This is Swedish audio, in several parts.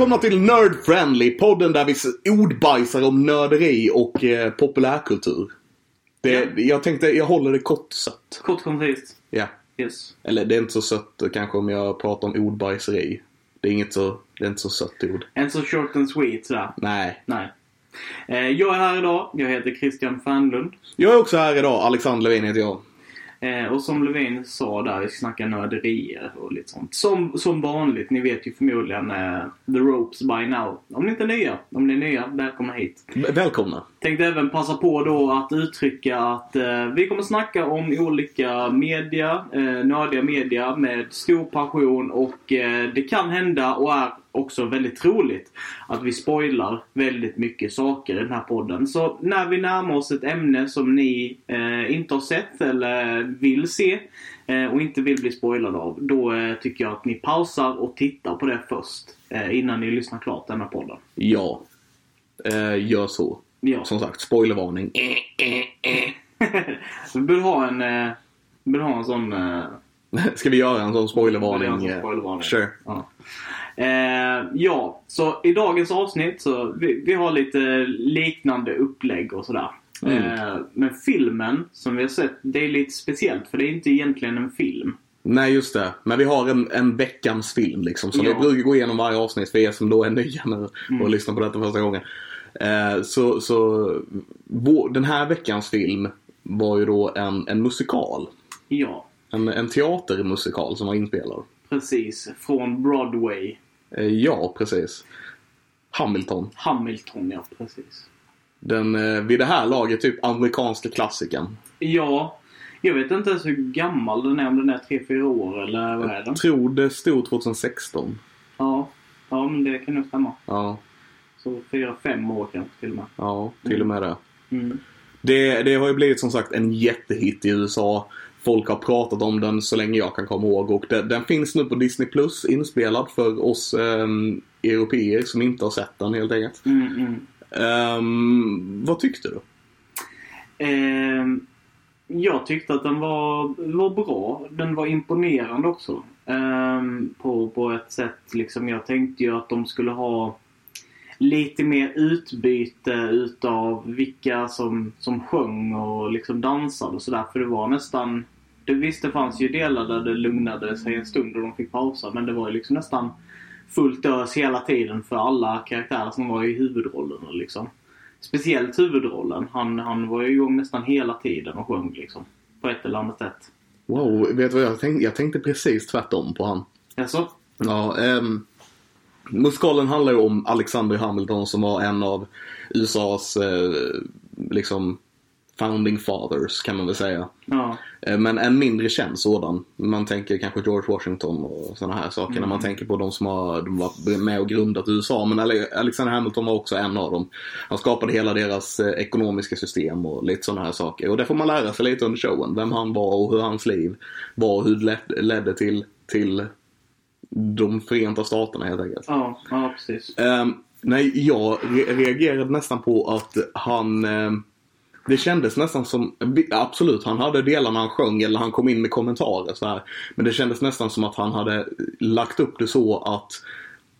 Välkomna till Nerd Friendly, podden där vi ordbajsar om nörderi och eh, populärkultur. Det, Ja. Jag tänkte, jag håller det kort sött. Kort koncist. Ja. Yes. Eller det är inte så sött kanske om jag pratar om ordbajseri. Det är inget så, det är inte så sött ord. En så short and sweet sådär. Nej. Nej. Eh, jag är här idag. Jag heter Christian Fernlund. Jag är också här idag, Alexander Levin heter jag. Eh, och som Levin sa där, vi ska snacka nörderier och lite sånt. Som, som vanligt, ni vet ju förmodligen eh, The Ropes by now. Om ni inte är nya, om ni är nya, välkomna hit. Välkomna. Tänkte även passa på då att uttrycka att eh, vi kommer snacka om olika media, eh, nördiga media med stor passion och eh, det kan hända och är också väldigt troligt att vi spoilar väldigt mycket saker i den här podden. Så när vi närmar oss ett ämne som ni eh, inte har sett eller vill se eh, och inte vill bli spoilade av, då eh, tycker jag att ni pausar och tittar på det först eh, innan ni lyssnar klart den här podden. Ja. Eh, gör så. Ja. Som sagt, spoilervarning. vi bör ha en, eh, bör ha en sån... Eh, Ska vi göra en sån spoilervarning? eh, spoilervarning. Sure. Ja. Eh, ja, så i dagens avsnitt så vi, vi har lite liknande upplägg och sådär. Mm. Eh, men filmen som vi har sett, det är lite speciellt för det är inte egentligen en film. Nej, just det. Men vi har en, en veckans film liksom. Som Ja. vi brukar gå igenom varje avsnitt för er som då är nya nu och Mm. lyssnar på detta första gången. Eh, så så vår, den här veckans film var ju då en, en musikal. Ja, En, en teatermusikal som var inspelad. precis. Från Broadway. Eh, ja, precis. Hamilton. Hamilton, ja precis. Den eh, vid det här laget typ amerikanska klassikern. Ja, jag vet inte ens hur gammal den är. Om den är 3-4 år eller vad är den? Jag tror det stod 2016. Ja, ja men det kan nog stämma. Ja, Så 4-5 år kanske till och med. ja till och med det. Mm. Det, det har ju blivit som sagt en jättehit i USA. Folk har pratat om den så länge jag kan komma ihåg och den, den finns nu på Disney Plus inspelad för oss um, europeer som inte har sett den helt enkelt. Mm, mm. Ehm, vad tyckte du? Ehm, jag tyckte att den var, var bra. Den var imponerande också. Ehm, på, på ett sätt liksom. Jag tänkte ju att de skulle ha lite mer utbyte utav vilka som, som sjöng och liksom dansade och sådär. För det var nästan... Det, visst, det fanns ju delar där det lugnade sig en stund och de fick pausa. Men det var ju liksom nästan fullt ös hela tiden för alla karaktärer som var i huvudrollerna liksom. Speciellt huvudrollen. Han, han var ju igång nästan hela tiden och sjöng liksom. På ett eller annat sätt. Wow, vet du vad jag tänkte? Jag tänkte precis tvärtom på han. Alltså, Ja, um, musikalen handlar ju om Alexander Hamilton som var en av USAs eh, liksom founding fathers kan man väl säga. ja. Eh, Men en mindre känd sådan. Man tänker kanske George Washington och sådana här saker när man tänker på de som har de var med och grundat USA. Men Ale- Alexander Hamilton var också en av dem. Han skapade hela deras eh, ekonomiska system och lite sådana här saker. Och det får man lära sig lite under showen. Vem han var och hur hans liv var och hur det led- ledde till, till de Förenta Staterna helt enkelt. Ja, ja precis. Ehm, nej, jag re- reagerade nästan på att han... ehm, det kändes nästan som, absolut han hade delar när han sjöng eller han kom in med kommentarer så här. Men det kändes nästan som att han hade lagt upp det så att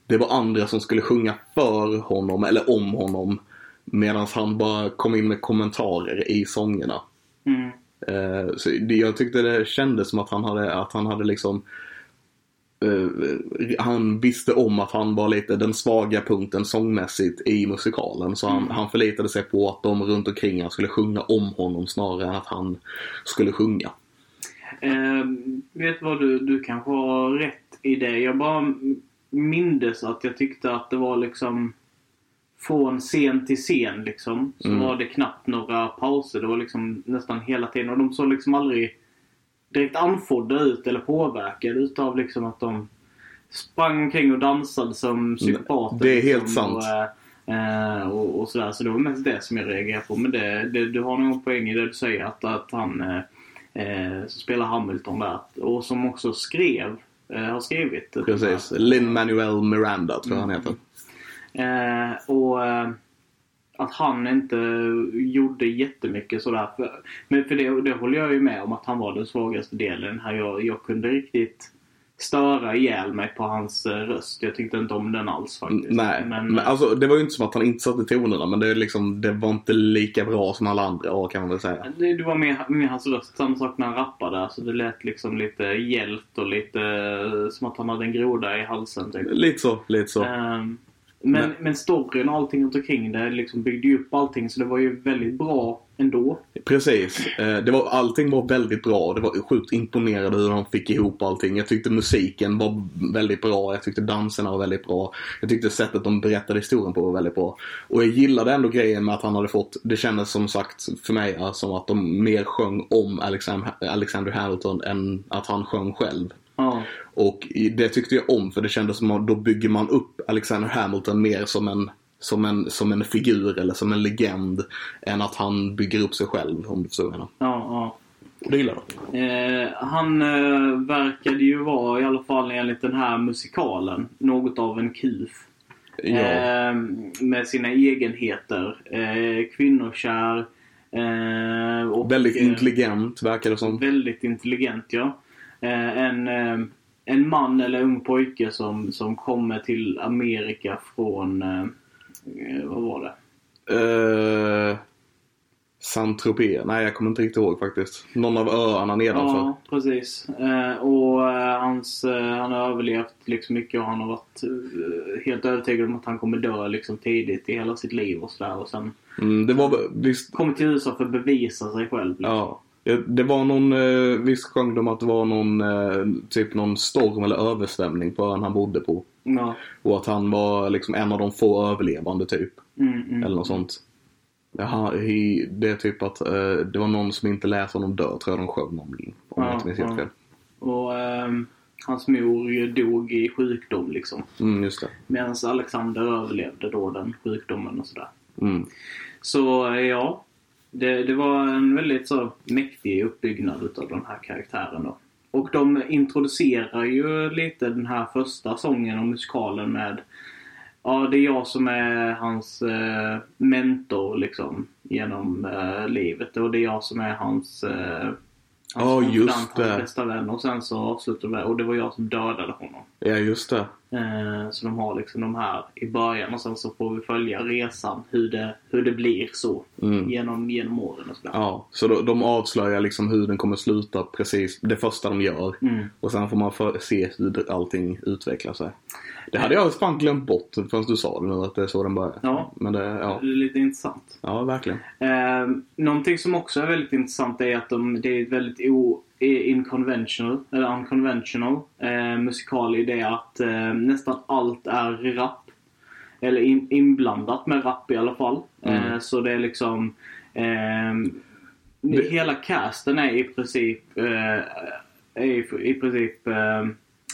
det var andra som skulle sjunga för honom eller om honom. Medan han bara kom in med kommentarer i sångerna. Mm. Eh, så jag tyckte det kändes som att han hade, att han hade liksom han visste om att han var lite den svaga punkten sångmässigt i musikalen. Så han, Mm. han förlitade sig på att de runt omkring han skulle sjunga om honom snarare än att han skulle sjunga. Ehm, vet vad du, du kanske har rätt i det. Jag bara mindes att jag tyckte att det var liksom från scen till scen liksom. Så Mm. var det knappt några pauser. Det var liksom nästan hela tiden. Och de såg liksom aldrig direkt andfådda ut eller påverkade utav liksom att de sprang omkring och dansade som psykopater. Det är helt liksom, sant. Och, eh, och, och sådär. Så det var mest det som jag reagerade på. Men det, det, du har nog en poäng i det du säger att, att han eh, eh, som spelar Hamilton där och som också skrev, eh, har skrivit. Precis. Lin-Manuel Miranda tror jag han heter. Eh, och eh, att han inte gjorde jättemycket sådär. För, men för det, det håller jag ju med om att han var den svagaste delen här. Jag, jag kunde riktigt störa ihjäl mig på hans eh, röst. Jag tyckte inte om den alls faktiskt. Nej, Men, men, alltså, det var ju inte som att han inte satte tonerna men det, liksom, det var inte lika bra som alla andra år kan man väl säga. det, det var mer, mer hans röst. Samma sak när han rappade. Alltså det lät liksom lite gällt och lite eh, som att han hade en groda i halsen. Typ. Lite så, lite så. Ehm, men, Men- men storyn och allting runt omkring det liksom byggde ju upp allting så det var ju väldigt bra ändå. Precis. Eh, Det var, allting var väldigt bra. Det var sjukt imponerande hur de fick ihop allting. Jag tyckte musiken var väldigt bra. Jag tyckte danserna var väldigt bra. Jag tyckte sättet de berättade historien på var väldigt bra. Och jag gillade ändå grejen med att han hade fått, det kändes som sagt för mig som att de mer sjöng om Alexander, Alexander Hamilton än att han sjöng själv. Ja, Och det tyckte jag om för det kändes som att då bygger man upp Alexander Hamilton mer som en, som en, som en figur eller som en legend än att han bygger upp sig själv om du förstår vad jag menar. ja, ja. Det gillar jag. Eh, han eh, verkade ju vara, i alla fall enligt den här musikalen, något av en kuf. Ja. Eh, med sina egenheter. Eh, kvinnokär. Eh, och, Väldigt eh, intelligent verkar det som. Väldigt intelligent, ja. Eh, en, eh, en man eller ung pojke som, som kommer till Amerika från, eh, eh, vad var det? Uh, Saint-Tropez. Nej, jag kommer inte riktigt ihåg faktiskt. Någon av öarna nedanför. Ja, precis. Eh, och eh, hans, eh, han har överlevt liksom mycket och han har varit eh, helt övertygad om att han kommer dö liksom tidigt i hela sitt liv och sådär. Och sen Mm, det var visst... kommer till USA för att bevisa sig själv. Liksom. Ja. Ja, Det var någon, eh, visst sjöng de att det var någon, eh, typ någon storm eller översvämning på ön han bodde på. Ja. Och att han var liksom en av de få överlevande typ. Mm, mm. Eller något sånt. Jaha, he, det är typ att eh, det var någon som inte lät honom dö, tror jag de sjöng om. Om jag Ja, inte minns helt fel. Och ehm, hans mor dog i sjukdom liksom. Mm, just det. Medan Alexander överlevde då den sjukdomen och sådär. Mm. Så eh, ja, det, det var en väldigt så mäktig uppbyggnad utav den här karaktären då. Och de introducerar ju lite den här första sången och musikalen med Ja, det är jag som är hans eh, mentor liksom genom eh, livet och det är jag som är hans eh, Ja, just det. hans bästa vän och sen så avslutar de med och det var jag som dödade honom. Ja, just det. Eh, så de har liksom de här i början och sen så får vi följa resan hur det, hur det blir så Mm. genom, genom åren och sådär. Ja, så de, de avslöjar liksom hur den kommer sluta precis det första de gör. Mm. Och sen får man för, se hur allting utvecklar sig. Det hade jag fan glömt bort förrän du sa det nu att det är så den börjar. Ja. Men det, ja. Det är lite intressant. Ja, verkligen. Eh, någonting som också är väldigt intressant är att de, det är ett väldigt o, inconventional, eller unconventional eh, musikal i det att eh, nästan allt är rap. Eller in, inblandat med rap i alla fall. Mm. Eh, så det är liksom ehm, Det- Hela casten är i princip eh, är i, i princip eh,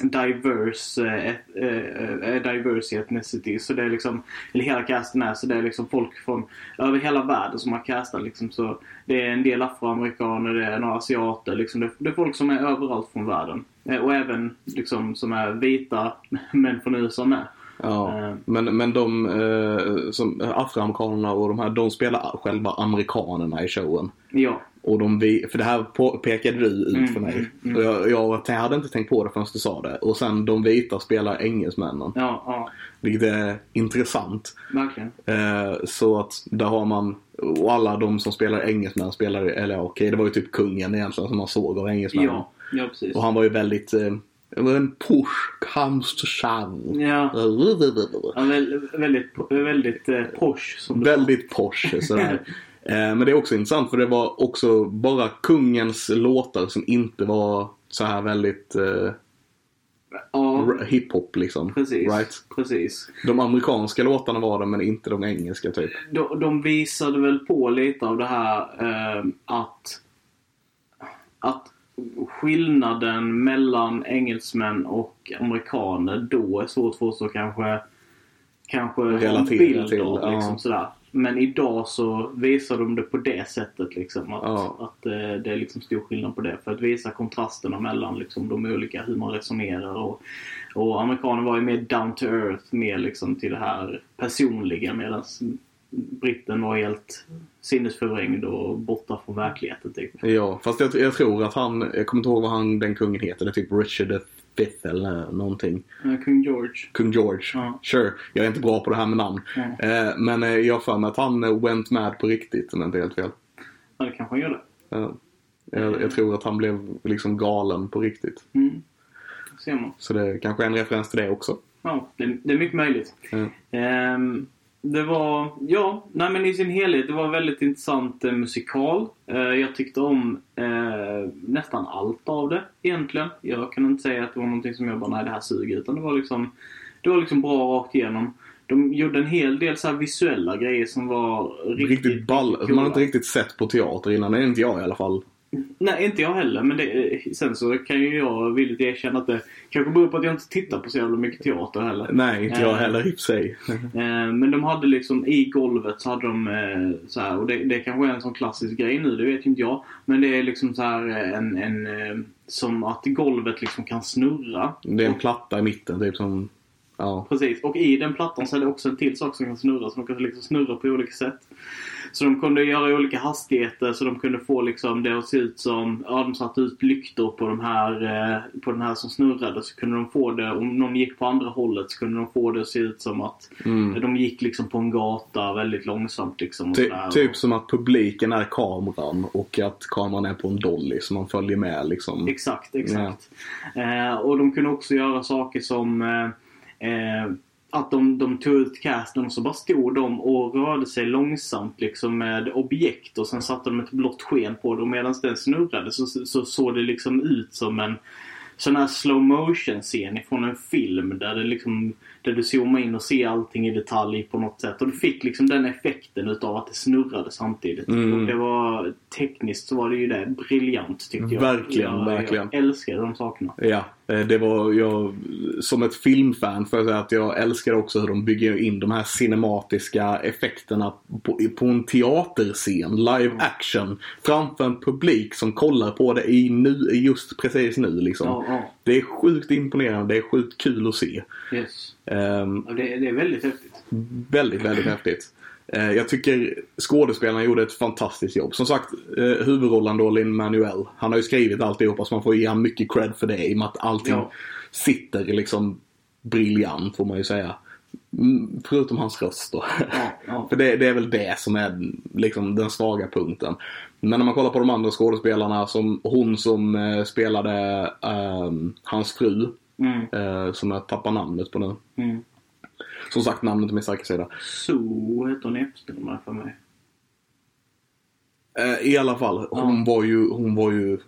diverse, äh, diverse ethnicity. Så det är liksom, eller hela casten är så det är liksom folk från över hela världen som har castat liksom. Så det är en del afroamerikaner, det är några asiater liksom. Det, det är folk som är överallt från världen. Och även liksom som är vita män från USA med. Ja. Eh. Men, men de eh, som afroamerikanerna och de här, de spelar själva amerikanerna i showen. Ja. Och de, för det här pekade du ut Mm, för mig. mm, mm. Och jag, jag hade inte tänkt på det förrän du sa det. Och sen de vita spelar engelsmännen. Ja, ja. Vilket är intressant. Verkligen. Eh, så att där har man, och alla de som spelar engelsmän spelar, eller okej det var ju typ kungen egentligen som man såg av engelsmännen. Ja, ja precis. Och han var ju väldigt, eh, en push comes to shove. Ja. Ja, väldigt, väldigt, väldigt eh, posh som Väldigt posh sådär. Eh, Men det är också intressant för det var också bara kungens låtar som inte var så här väldigt eh. Ja, hiphop liksom. precis. Right? precis. De amerikanska låtarna var det men inte de engelska typ. De, de visade väl på lite av det här eh, att, att skillnaden mellan engelsmän och amerikaner då är svårt för oss att kanske, kanske Relatera till, av. ja. Liksom, sådär. Men idag så visar de det på det sättet. Liksom, att, Ja. att eh, det är liksom stor skillnad på det. För att visa kontrasterna mellan liksom, de olika, hur man resonerar. Och, och amerikaner var ju mer down to earth, mer liksom till det här personliga. Medan britten var helt sinnesförvrängd och borta från verkligheten. Typ. Ja, fast jag, jag tror att han, jag kommer inte ihåg vad han, den kungen heter, det är typ Richard V eller någonting. Kung George. Kung George. Ja. Sure, jag är inte bra på det här med namn. Mm. Eh, men eh, jag har för mig att han eh, went mad på riktigt om jag inte helt fel. Ja, det kanske han gjorde. Ja. Jag, jag tror att han blev liksom galen på riktigt. Mm. Ser man. Så det kanske är en referens till det också. Ja, det, det är mycket möjligt. Ja. Ehm, det var, ja, nej men i sin helhet, det var väldigt intressant eh, musikal. Eh, jag tyckte om eh, nästan allt av det egentligen. Jag kan inte säga att det var någonting som jag bara, nej det här suger. Utan det var liksom, det var liksom bra rakt igenom. De gjorde en hel del så visuella grejer som var riktigt, Riktigt ball. riktigt Man har inte riktigt sett på teater innan. Det är inte jag i alla fall. Nej, inte jag heller. Men det, sen så kan ju jag villigt erkänna att det kanske beror på att jag inte tittar på så jävla mycket teater heller. Nej, inte jag Eh. heller i och för sig. Eh, Men de hade liksom i golvet så hade de eh, så här, och det, det kanske är en sån klassisk grej nu, det vet inte jag. Men det är liksom så här en, en som att golvet liksom kan snurra. Det är en platta i mitten, typ som... Ja. Precis, och i den plattan så är det också en till sak som kan snurra. De kan liksom snurra på olika sätt. Så de kunde göra olika hastigheter så de kunde få liksom det att se ut som, ja de satte ut lyktor på de här, eh, på den här som snurrade. Så kunde de få det, om någon gick på andra hållet så kunde de få det att se ut som att Mm. de gick liksom på en gata väldigt långsamt liksom. Ty, typ som att publiken är kameran och att kameran är på en dolly så man följer med liksom. Exakt, exakt. Eh, och de kunde också göra saker som eh, eh, att de, de tog ut casten och så bara stod de och rörde sig långsamt liksom med objekt och sen satte de ett blått sken på det och medan den snurrade så, så såg det liksom ut som en sån här slow motion scen ifrån en film där det liksom där du zoomar in och ser allting i detalj på något sätt. Och du fick liksom den effekten utav att det snurrade samtidigt. Mm. Och det var tekniskt så var det ju det briljant tyckte jag. Verkligen, jag, verkligen. Jag älskar de sakerna. Ja, eh, det var jag som ett filmfan får jag säga att jag älskar också hur de bygger in de här cinematiska effekterna på, på en teaterscen, live action, framför en publik som kollar på det i nu, just precis nu liksom. Ja, ja. Det är sjukt imponerande, det är sjukt kul att se. Yes. Ja, det, det är väldigt häftigt. Väldigt, väldigt häftigt. Eh, Jag tycker skådespelarna gjorde ett fantastiskt jobb. Som sagt, eh, huvudrollen då, Lin Manuel. Han har ju skrivit alltihopa så man får ge honom mycket cred för det i och med att allting Ja. sitter liksom briljant får man ju säga. Mm, Förutom hans röst då. Ja, ja. För det, det är väl det som är liksom den svaga punkten. Men när man kollar på de andra skådespelarna, som hon som eh, spelade ehm, hans fru, Mm, eh, som jag tappar namnet på nu. mm. Som sagt, namnet är min starka sida. Så heter hon i efternamn för mig. Eh, I alla fall, hon, var ju, hon var ju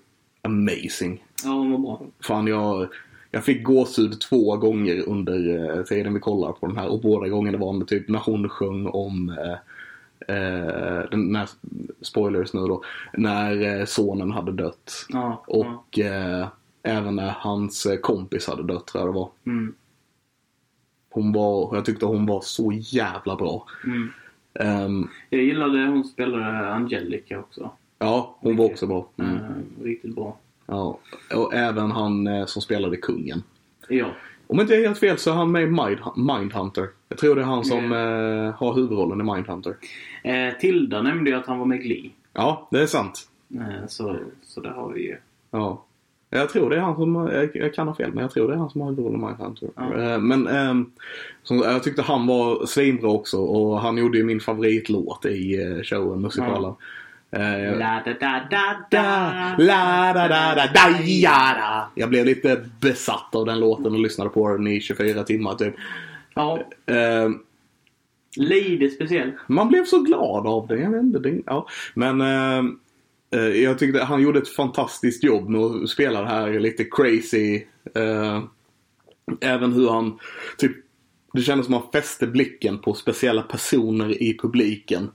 amazing. Ja, hon var bra. Fan, jag, jag fick gåshud två gånger under eh, tiden vi kollade på den här och båda gångerna var det typ när hon sjöng om eh, eh, den när, spoilers nu då, när eh, sonen hade dött. Ja, ja. Och eh, även när hans eh, kompis hade dött tror jag det var. Mm, Hon var, jag tyckte hon var så jävla bra. mm. Ehm, Jag gillade hon spelade Angelica också. ja, hon var också bra. Mm. Eh, riktigt bra. Ja. Och även han eh, som spelade kungen. Ja. Om inte jag är helt fel så är han med i Mind, Mindhunter. Jag tror det är han som eh, har huvudrollen i Mindhunter. Eh, Tilda nämnde ju att han var med i Glee. Ja, det är sant. Eh, så, så det har vi ju. Ja. Jag tror det är han som, jag, jag kan ha fel, men jag tror det är han som har huvudrollen i Mindhunter. Ja. Eh, men ehm, som, jag tyckte han var svinbra också och han gjorde ju min favoritlåt i eh, showen, musikalen. La da da da da, da. la da da da da ja da. Jag blev lite besatt av den låten och lyssnade på den i 24 timmar typ. Ja, Eh, lite speciell. Man blev så glad av det. Jag vet inte. Ja. Men eh, Eh, jag tyckte han gjorde ett fantastiskt jobb med att spela det här lite crazy. Eh, även hur han typ det kändes som att han fäste blicken på speciella personer i publiken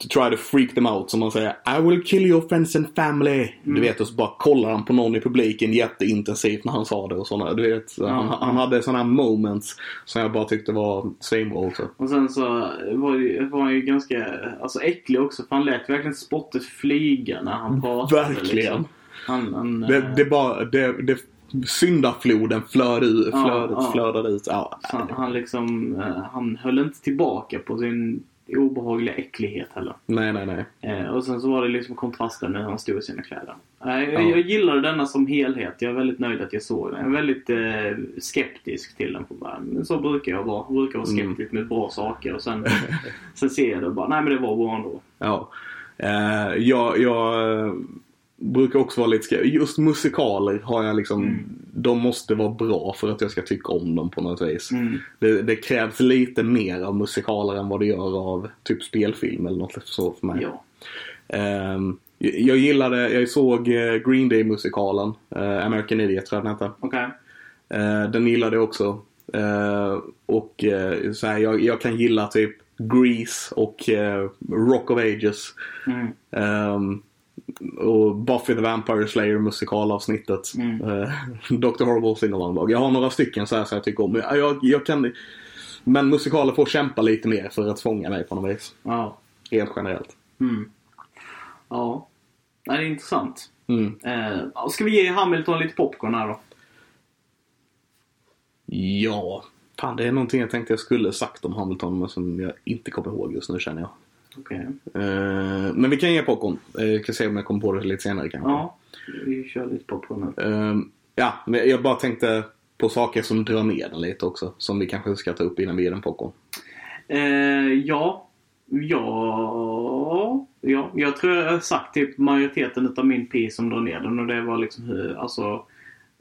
to try to freak them out som man säger I will kill your friends and family. Du vet och så bara kollar han på någon i publiken jätteintensivt när han sa det och sådana. Du vet, han, han hade sådana här moments som jag bara tyckte var svinbra också. Och sen så var, han ju ganska alltså, äcklig också för han lät verkligen spottet flyga när han pratade. Verkligen. Liksom. Han, han, Det, eh, det bara, det, det syndafloden flöd ut, Ja, flöd, ja. flödade ut. Ja, han, han liksom, eh, han höll inte tillbaka på sin obehagliga äcklighet heller. nej, nej, nej. Eh, och sen så var det liksom kontrasten när han stod i sina kläder. Eh, jag, Ja. jag gillar denna som helhet. Jag är väldigt nöjd att jag såg den. Jag är väldigt eh, skeptisk till den. Men så brukar jag vara. Jag brukar vara Mm. skeptisk med bra saker och sen, sen ser jag det och bara, nej men det var bra ändå. Ja. Eh, jag, jag brukar också vara lite skeptisk. Just musikaler har jag liksom, Mm. de måste vara bra för att jag ska tycka om dem på något vis. Mm. Det, det krävs lite mer av musikaler än vad det gör av typ spelfilm eller något så för mig. Ja. Ehm, jag gillade, jag såg eh, Green Day-musikalen, eh, American Idiot tror jag den hette. Okej. Eh, den gillade jag också. Eh, och så här, jag, jag kan gilla typ Grease och Rock of Ages. Mm. Ehm, och Buffy the Vampire Slayer musikalavsnittet. Mm. Eh, Dr. Horrible singalong Jag har några stycken så här som jag tycker om. Men Jag, jag kan, men musikaler får kämpa lite mer för att fånga mig på något vis. Ja. Helt generellt. Mm. Ja. Det är intressant. Mm. Eh, ska vi ge Hamilton lite popcorn här då? Ja, fan det är någonting jag tänkte jag skulle sagt om Hamilton men som jag inte kommer ihåg just nu känner jag. Okej. Eh, men vi kan ge popcorn. Jag kan se om jag kommer på det lite senare kanske. Ja. Vi kör lite popcorn nu. Eh, ja, men jag bara tänkte på saker som drar ner den lite också. Som vi kanske ska ta upp innan vi ger den popcorn. Eh, ja. Ja. Ja. Jag tror jag har sagt typ majoriteten utav min piece som drar ner den och det var liksom hur, alltså eh,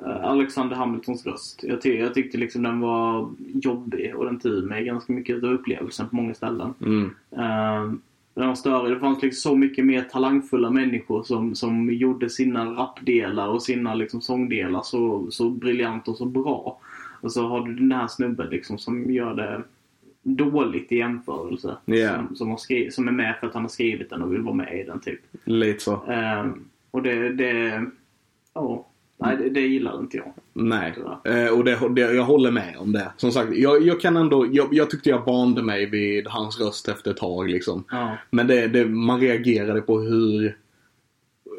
Alexander Hamiltons röst. Jag, ty- jag tyckte liksom den var jobbig och den tog mig ganska mycket av upplevelsen på många ställen. Mm. Eh, den var större. Det fanns liksom så mycket mer talangfulla människor som, som gjorde sina rapdelar och sina liksom sångdelar så, så briljant och så bra. Och så har du den här snubben liksom som gör det dåligt i jämförelse. Ja. Som, som, som är med för att han har skrivit den och vill vara med i den typ. Lite så. Ehm, och det, det, ja, nej det, det gillar inte jag. Nej. Eh, och det, det, jag håller med om det. Som sagt, jag, jag kan ändå, jag, jag tyckte jag vande mig vid hans röst efter ett tag liksom. Ja, Men det, det, man reagerade på hur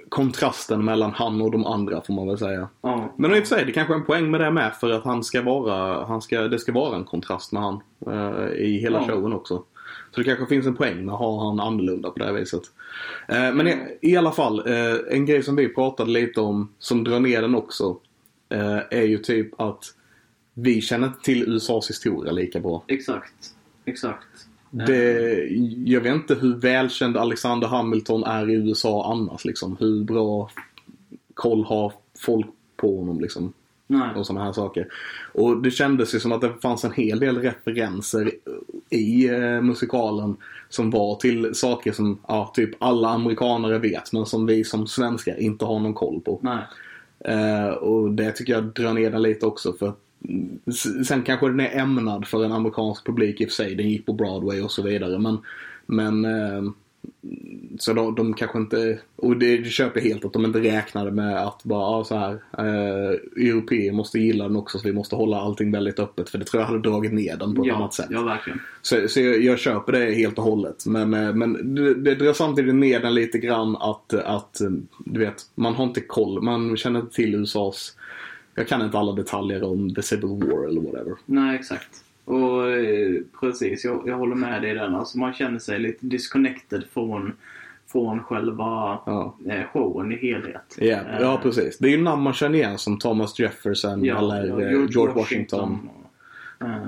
kontrasten mellan han och de andra får man väl säga. ja, Men i och för sig, det kanske är en poäng med det med för att han ska vara, han ska, det ska vara en kontrast med han eh, i hela Ja. showen också. Så det kanske finns en poäng med att ha han annorlunda på det här viset. Eh, men i, i alla fall, eh, en grej som vi pratade lite om som drar ner den också eh, är ju typ att vi känner inte till USAs historia lika bra. exakt. Exakt. Det, jag vet inte hur välkänd Alexander Hamilton är i USA annars liksom. Hur bra koll har folk på honom liksom. Nej. Och sådana här saker. Och det kändes ju som att det fanns en hel del referenser i eh, musikalen som var till saker som ja, typ alla amerikanare vet men som vi som svenskar inte har någon koll på. Eh, och det tycker jag drar ner den lite också för Sen kanske den är ämnad för en amerikansk publik i och för sig. Den gick på Broadway och så vidare. Men, men eh, så de, de kanske inte, och det, köper jag helt att de inte räknade med att bara ja, så här. Eh, Europeer måste gilla den också så vi måste hålla allting väldigt öppet. För det tror jag hade dragit ner den på ett Ja, annat sätt. ja, verkligen. Så, så jag, jag köper det helt och hållet. Men, eh, men det, det drar samtidigt ner den lite grann att, att eh, du vet, man har inte koll. Man känner inte till USAs... Jag kan inte alla detaljer om the Civil War eller whatever. Nej, exakt. Och eh, precis, jag, jag håller med dig i den. Alltså man känner sig lite disconnected från, från själva Ja, eh, showen i helhet. ja, Eh, ja precis. Det är ju namn man känner igen som Thomas Jefferson ja, eller ja, eh, George, Washington. och, eh,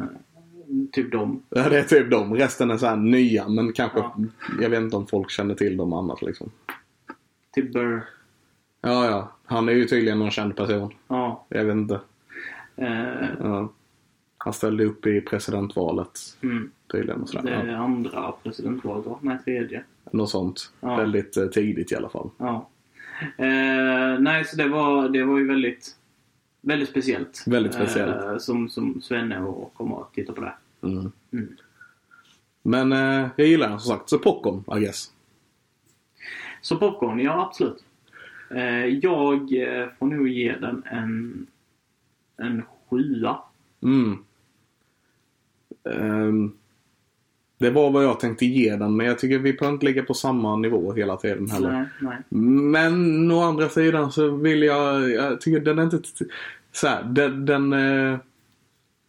typ dem. Ja, det är typ dem. Resten är så här nya men kanske, Ja. jag vet inte om folk känner till dem annars liksom. Typ Burr. Ja, ja. Han är ju tydligen någon känd person. Ja. Jag vet inte. Eh, Ja. Han ställde upp i presidentvalet mm, tydligen. Och sådär. det Ja. är andra presidentvalet va? Nej, tredje. Något sånt. Ja. Väldigt eh, tidigt i alla fall. Ja. Eh, nej, så det var, det var ju väldigt, väldigt speciellt. Väldigt speciellt. Eh, som, som Svenne och kommer att titta på det. Mm. Mm. Men eh, jag gillar den som sagt. Så popcorn, I guess. Så popcorn, ja absolut. Eh, jag eh, får nog ge den en, en sjua. Mm. Ehm, det var vad jag tänkte ge den, men jag tycker vi behöver inte ligga på samma nivå hela tiden heller. Nej, nej. Men å andra sidan så vill jag, jag tycker den är inte så här, den, den eh,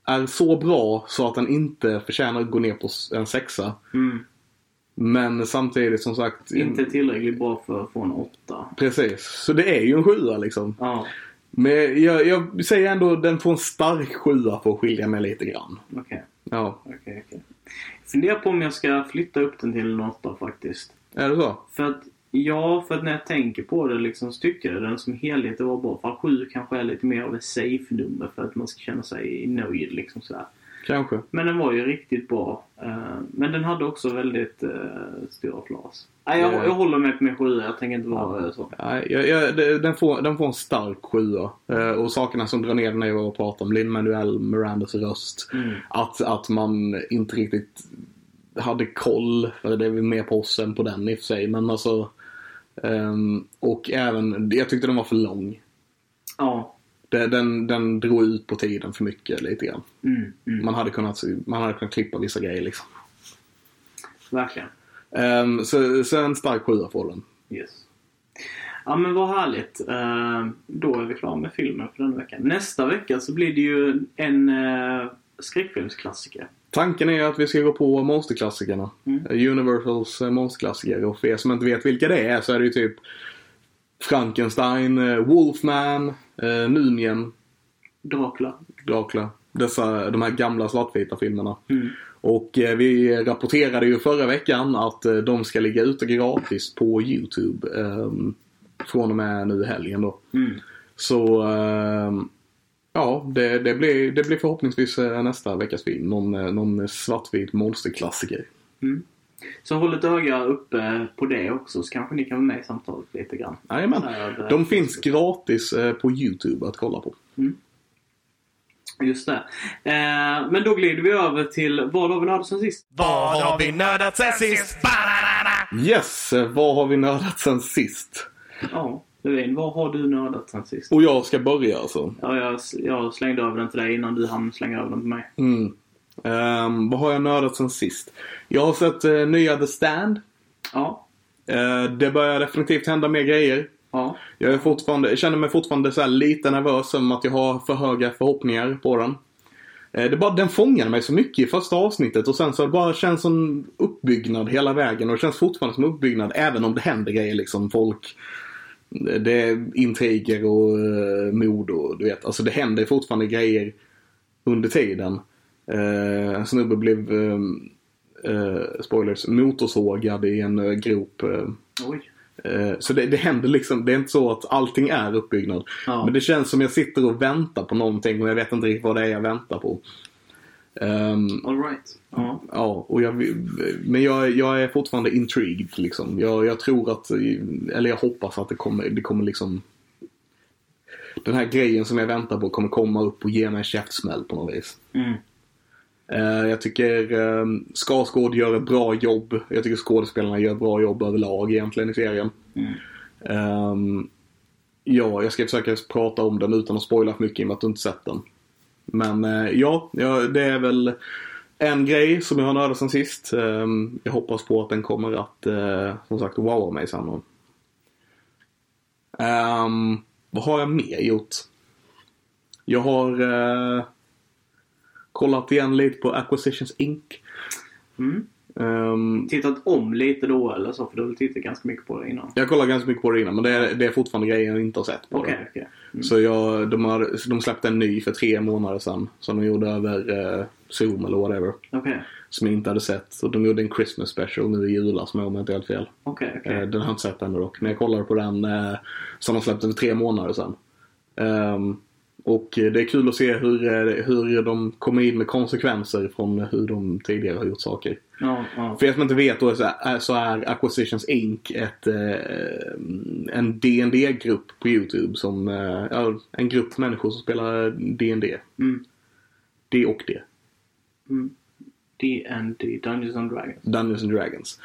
är så bra så att den inte förtjänar att gå ner på en sexa. Mm. Men samtidigt som sagt. Inte tillräckligt bra för att få en åtta. Precis, så det är ju en sjua liksom. Ja, Men jag, jag säger ändå den får en stark sjua för att skilja mig lite grann. okej. Ja, Okej, okej. Funderar på om jag ska flytta upp den till en åtta faktiskt. är det så? För att, ja, för att när jag tänker på det liksom så tycker jag den som helhet var bra. Fall 7 kanske är lite mer av ett safe-nummer för att man ska känna sig nöjd liksom sådär. Kanske. Men den var ju riktigt bra. Eh, Men den hade också väldigt uh, stora flas. Nej, jag, Ja. jag håller mig min sjua. Jag tänker inte vara eh, så. Nej, jag, jag, den, får, den får en stark sjua. Eh, och sakerna som drar ner den är vad jag pratar om. Lin-Manuel Mirandas röst. Mm. Att, att man inte riktigt hade koll. För det är väl mer på oss än på den i och för sig. Men alltså. ehm, och även, jag tyckte den var för lång. Ja. Det- Den, den drog ut på tiden för mycket lite grann. Mm, mm. Man hade kunnat, man hade kunnat klippa vissa grejer liksom. Verkligen. Ehm, så, så en stark sjua får den. Yes. Ja men vad härligt. Eh, då är vi klara med filmen för denna veckan. Nästa vecka så blir det ju en uh, skräckfilmsklassiker. Tanken är att vi ska gå på monsterklassikerna. Mm. Universals eh, monsterklassiker. Och för er som inte vet vilka det är så är det ju typ Frankenstein, eh, Wolfman, eh, Mumien, Dracula. Dracula. Dessa, de här gamla svartvita filmerna. Mm. Och eh, vi rapporterade ju förra veckan att eh, de ska ligga ute gratis på YouTube. Eh, från och med nu i helgen då. Mm. Så eh, ja, det, det, blir, det blir förhoppningsvis eh, nästa veckas film. Någon, någon svartvit monsterklassiker. Mm. Så håll ett öga uppe på det också så kanske ni kan vara med i samtalet lite grann. Jajamän. De finns gratis på YouTube att kolla på. Just det. Eh, men då glider vi över till vad har vi nördat sen sist? Vad har vi nördat sen sist? Yes, vad har vi nördat sen sist? Ja, Levin, vad har du nördat sen sist? Och jag ska börja alltså. Ja, jag, jag slängde över den till dig innan du hann slänga över den till mig. Mm. Ehm, vad har jag nördat sen sist? Jag har sett eh, nya The Stand. Ja. Eh, det börjar definitivt hända mer grejer. Ja. Jag är fortfarande, jag känner mig fortfarande så här lite nervös om att jag har för höga förhoppningar på den. Eh, det bara, den fångade mig så mycket i första avsnittet och sen så har det bara känns som uppbyggnad hela vägen och det känns fortfarande som uppbyggnad även om det händer grejer liksom. Folk, det är intriger och uh, mord och du vet, alltså det händer fortfarande grejer under tiden. Eh, uh, en snubbe blev, uh, spoilers, motorsågad i en grop. Oj. Eh, Så det, det händer liksom, det är inte så att allting är uppbyggnad. Ja. Men det känns som jag sitter och väntar på någonting och jag vet inte riktigt vad det är jag väntar på. Ehm, All right. Ja. ja, och jag, men jag, jag är fortfarande intrigued liksom. Jag, jag tror att, eller jag hoppas att det kommer, det kommer liksom den här grejen som jag väntar på kommer komma upp och ge mig en käftsmäll på något vis. Mm. Eh, jag tycker um, Skarsgård gör ett bra jobb. Jag tycker skådespelarna gör ett bra jobb överlag egentligen i serien. Mm. Ehm, ja, jag ska försöka prata om den utan att spoila för mycket i och med att du inte sett den. Men eh, ja, det är väl en grej som jag har nördat sen sist. Ehm, jag hoppas på att den kommer att, eh, som sagt, wowa mig sen. Um, vad har jag mer gjort? Jag har eh, kollat igen lite på Acquisitions Inc. Mm. Ehm, Tittat om lite då eller så, för du har väl tittat ganska mycket på det innan? jag kollar ganska mycket på det innan men det är, det är fortfarande grejer jag inte har sett på Okej, det. okej. Mm. Så jag, de, har, de släppte en ny för tre månader sedan. Som de gjorde över eh, Zoom eller whatever. Okej, Som jag inte hade sett. Och de gjorde en Christmas special nu i julas om jag inte helt fel. okej, okej. Eh, den har jag inte sett ännu dock. Men jag kollade på den eh, som de släppte för tre månader sedan. Ehm, och eh, det är kul att se hur, eh, hur de kommer in med konsekvenser från hur de tidigare har gjort saker. Ja, ja. För er som inte vet då så är, är Acquisitions Inc. Ett, eh, en dd grupp på YouTube. Som, eh, en grupp människor som spelar D&D. Mm. D och D. Mm. D&D, Dungeons and Dragons. Dungeons and Dragons.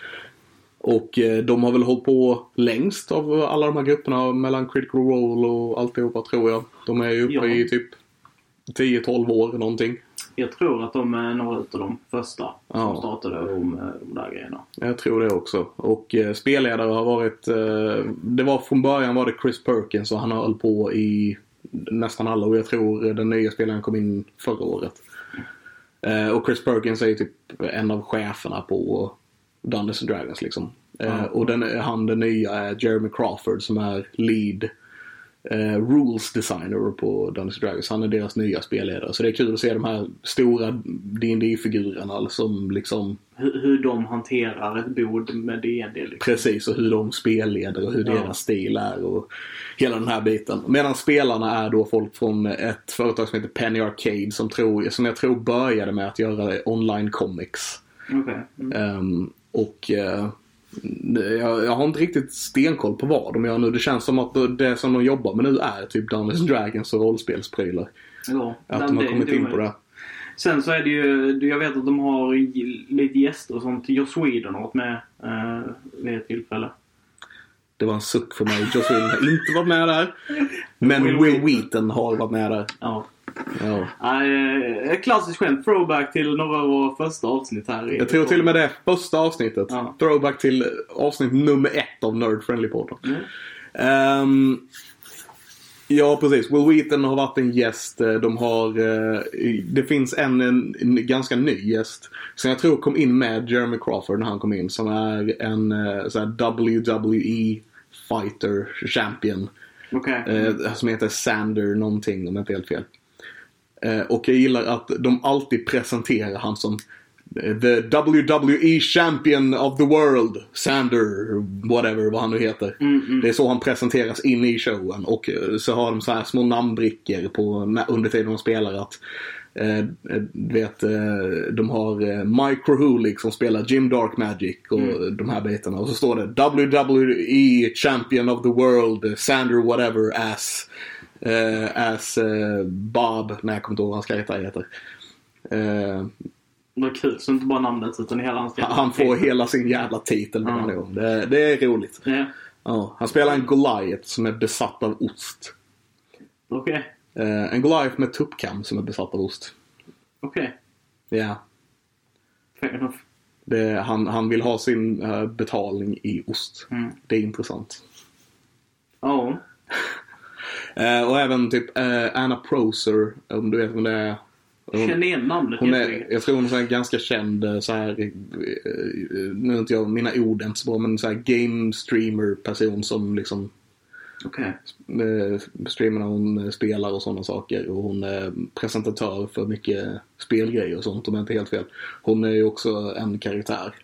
Och eh, de har väl hållit på längst av alla de här grupperna mellan Critical Role och alltihopa tror jag. De är ju uppe Ja. i typ 10-12 år någonting. Jag tror att de är några utav de första Ja. som startade om eh, de där grejerna. Jag tror det också. Och eh, spelledare har varit... Eh, det var från början var det Chris Perkins och han har hållit på i nästan alla och jag tror den nya spelaren kom in förra året. Eh, och Chris Perkins är ju typ en av cheferna på Dungeons and Dragons liksom. Eh, Ja. och den, han den nya är Jeremy Crawford som är lead eh, rules designer på Dungeons Dragons. Han är deras nya spelledare. Så det är kul att se de här stora dd figurerna som liksom Hur, hur de hanterar ett bord med D&D liksom. Precis, och hur de spelleder och hur Ja. deras stil är och hela den här biten. Medan spelarna är då folk från ett företag som heter Penny Arcade som, tror, som jag tror började med att göra online comics. Okej. Mm. Ehm, och eh, jag, jag har inte riktigt stenkoll på vad de gör nu. Det känns som att det som de jobbar med nu är typ Dungeons Dragons och rollspelsprylar. Ja, Att de har kommit in på det. Sen så är det ju, jag vet att de har lite gäster och sånt. Joss Sweden har varit med eh, vid ett tillfälle. Det var en suck för mig. Joss Whedon har inte varit med där. Men Will. Wheaton har varit med där. Ja. Ja. Ett klassiskt skämt. Throwback till några av våra första avsnitt här. Jag tror till och med det första avsnittet. Ja. Throwback till avsnitt nummer ett av Nerd Friendly Podden. Mm. Ehm, ja, precis. Will Wheaton har varit en gäst. Eh, De har, eh, det finns en, en, en ganska ny gäst. Som jag tror kom in med Jeremy Crawford när han kom in. Som är en så här WWE fighter champion. Eh, som heter Sander någonting om jag inte helt fel. Eh, och jag gillar att de alltid presenterar han som eh, The WWE Champion of the World, Sander, whatever vad han nu heter. Mm, mm. Det är så han presenteras in i showen och eh, så har de så här små namnbrickor på, under tiden de spelar att eh, vet, eh, de har eh, Mike Krohulik som spelar Jim Dark Magic och Mm. de här bitarna. Och så står det WWE Champion of the World, Sander whatever as, eh, as eh, Bob, nej jag kommer inte ihåg vad hans karaktär heter. Eh, Vad kul. Så inte bara namnet utan hela hans han får hela sin jävla titel Ja. gång. Det, det är roligt. Ja. Ja, han spelar en Goliath som är besatt av ost. Okej. Eh, en Goliath med tuppkam som är besatt av ost. Okej. Ja. Fair enough. Det, han, han vill ha sin eh, betalning i ost. Mm. Det är intressant. Ja. Eh, och även typ eh, Anna Proser, om du vet vem det är. Hon, Känner igen namnet hon är, jag tror hon är ganska känd eh, så här, eh, nu är inte jag, mina ord är inte så bra, men så här game streamer person som liksom Okej. eh, streamar när hon eh, spelar och sådana saker. Och hon är presentatör för mycket spelgrejer och sånt om jag inte helt fel. Hon är ju också en karaktär.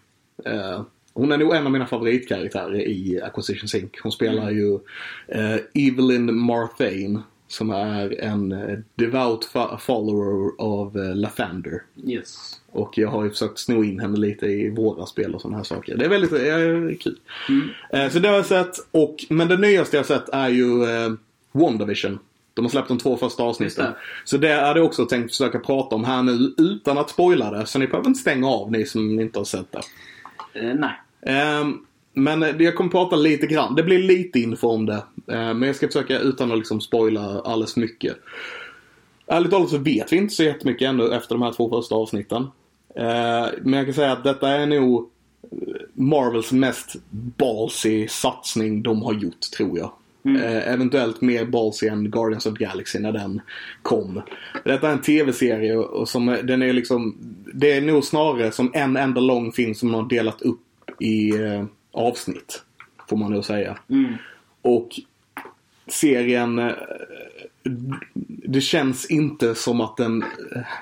Hon är nog en av mina favoritkaraktärer i Acquisition Sync. Hon spelar ju eh, Evelyn Marthane som är en eh, devout follower av eh, Lathander. Yes. Och jag har ju försökt sno in henne lite i våra spel och sådana här saker. Det är väldigt eh, kul. Mm. Eh, så det har jag sett. Och, men det nyaste jag har sett är ju eh, WandaVision. De har släppt de två första avsnitten. Just Så det hade jag också tänkt försöka prata om här nu utan att spoila det. Så ni behöver inte stänga av ni som inte har sett det. Eh, nej. Ehm, men jag kommer prata lite grann. Det blir lite info om det. Ehm, men jag ska försöka utan att liksom spoila alldeles för mycket. Ärligt talat så vet vi inte så jättemycket ännu efter de här två första avsnitten. Ehm, men jag kan säga att detta är nog Marvels mest ballsy satsning de har gjort, tror jag. Mm. Eh, eventuellt mer ballsy än Guardians of the Galaxy när den kom. Detta är en tv-serie och som den är liksom, det är nog snarare som en enda lång film som man har delat upp i eh, avsnitt. Får man nog säga. Mm. Och serien, eh, det känns inte som att den,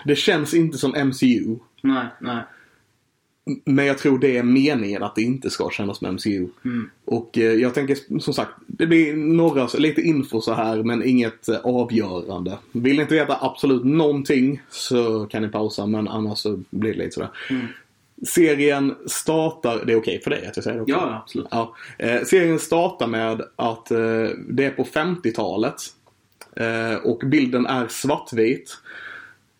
det känns inte som MCU. Nej, nej. Men jag tror det är meningen att det inte ska kännas som MCU. Mm. Och eh, jag tänker som sagt, det blir några, lite info så här men inget avgörande. Vill ni inte veta absolut någonting så kan ni pausa men annars så blir det lite sådär. Mm. Serien startar, det är okej för dig att jag säger det också? Ja, absolut. Ja, eh, serien startar med att eh, det är på 50-talet. Eh, och bilden är svartvit.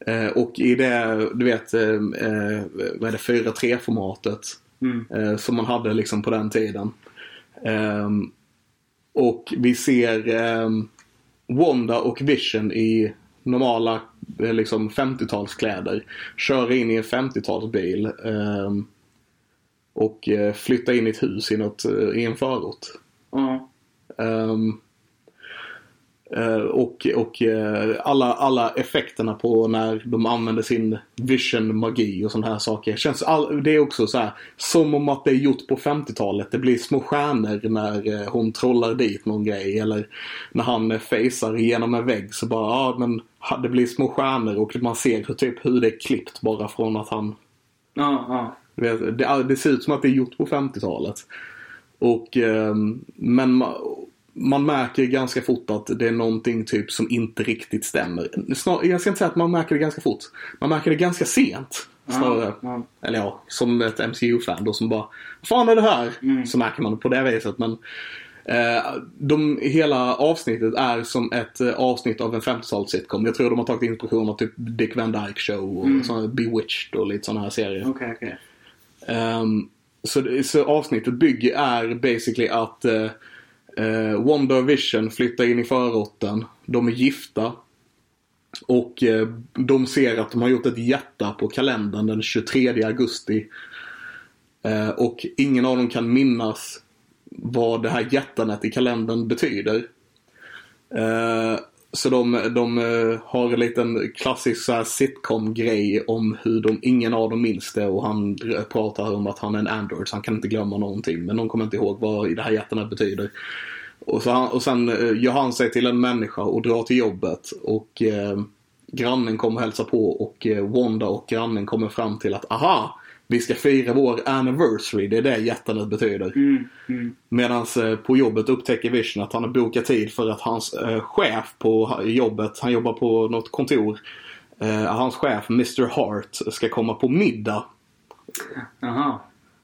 Eh, och i det, du vet, eh, eh, vad är det, 4.3-formatet. Mm. eh, som man hade liksom på den tiden. Och vi ser Wanda och Vision i normala liksom 50-talskläder köra in i en 50-talsbil ehm, och eh, flytta in i ett hus i, något, eh, i en förort. Ehm, eh, och och eh, alla, alla effekterna på när de använder sin vision magi och sådana här saker. Känns all, det är också så här, som om att det är gjort på 50-talet. Det blir små stjärnor när eh, hon trollar dit någon grej. Eller när han eh, facear genom en vägg så bara, ja men det blir små stjärnor och man ser hur, typ hur det är klippt bara från att han Ja, ja. det, det ser ut som att det är gjort på 50-talet. Och, ehm, men man märker ganska fort att det är någonting typ som inte riktigt stämmer. Snar, jag ska inte säga att man märker det ganska fort. Man märker det ganska sent. Snarare. Ja. Eller ja, som ett MCU-fan då som bara Vad fan är det här? Mm. Så märker man det på det viset. Men eh, de, hela avsnittet är som ett eh, avsnitt av en 50-tals sitcom. Jag tror de har tagit inspiration av typ Dick Van Dyke Show och Mm. såna, Bewitched och lite sådana här serier. Okej, okej. Ehm, så, så avsnittet bygger är basically att uh, Eh, Wonder Vision flyttar in i förorten. De är gifta. Och eh, de ser att de har gjort ett hjärta på kalendern den 23 augusti. Eh, och ingen av dem kan minnas vad det här hjärtanet i kalendern betyder. Eh, så de, de eh, har en liten klassisk sitcom-grej om hur de, ingen av dem minns det och han pratar om att han är en android så han kan inte glömma någonting. Men de kommer inte ihåg vad det här hjärtat betyder. Och, så han, och sen eh, gör han sig till en människa och drar till jobbet och eh, grannen kommer och hälsa på och eh, Wanda och grannen kommer fram till att aha, vi ska fira vår anniversary, det är det hjärtanet betyder. Mm, mm. Medan på jobbet upptäcker Vision att han har bokat tid för att hans eh, chef på jobbet, han jobbar på något kontor, eh, hans chef Mr Hart ska komma på middag. Jaha.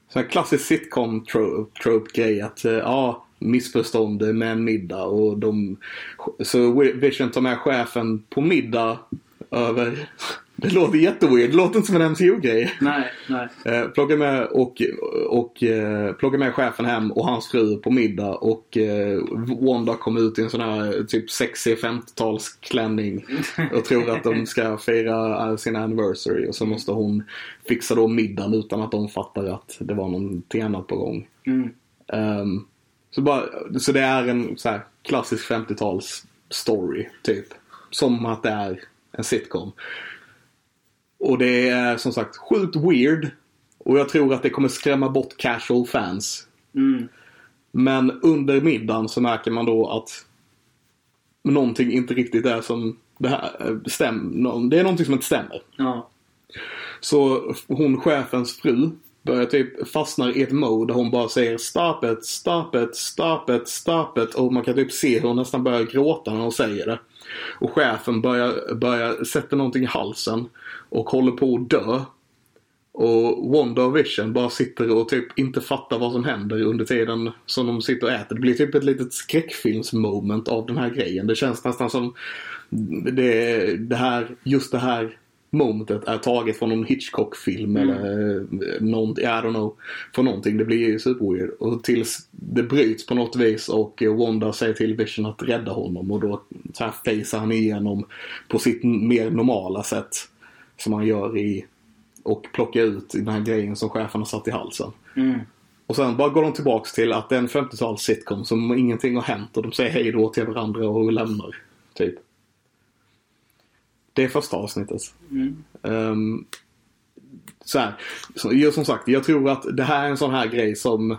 Så en klassisk sitcom tro- trope-grej att eh, ja, missförstånd med en middag och de... Så Vision tar med chefen på middag över... Det låter jätteweird, det låter inte som en MCU-grej. Nej, nej. Eh, plockar med och, och eh, plockar med chefen hem och hans fru på middag och eh, Wanda kommer ut i en sån här typ sexig 50-talsklänning och tror att de ska fira sin anniversary och så måste hon fixa då middagen utan att de fattar att det var någonting annat på gång. Mm. Ehm, så, bara, så det är en så här klassisk 50-tals story typ. Som att det är en sitcom. Och det är som sagt sjukt weird. Och jag tror att det kommer skrämma bort casual fans. Mm. Men under middagen så märker man då att någonting inte riktigt är som det här eh, stämmer. Det är någonting som inte stämmer. Ja. Så hon, chefens fru, börjar typ fastna i ett mode där hon bara säger stop it, stop it, stop it, stop it. Och man kan typ se hur hon nästan börjar gråta när hon säger det. Och chefen börjar, börjar sätta någonting i halsen och håller på att dö. Och Wanda och Vision bara sitter och typ inte fattar vad som händer under tiden som de sitter och äter. Det blir typ ett litet skräckfilmsmoment av den här grejen. Det känns nästan som det, det här, just det här momentet är taget från någon Hitchcock-film Mm. eller eh, någon, I don't know, från någonting. Det blir ju superweird. Och tills det bryts på något vis och Wanda säger till Vision att rädda honom och då så här facear han igenom på sitt mer normala sätt. Som han gör i och plockar ut den här grejen som chefen har satt i halsen. Mm. Och sen bara går de tillbaks till att det är en 50-tals sitcom som ingenting har hänt och de säger hej då till varandra och lämnar. Typ. Det är första avsnittet. Mm. Um, så här, så, jag, som sagt, jag tror att det här är en sån här grej som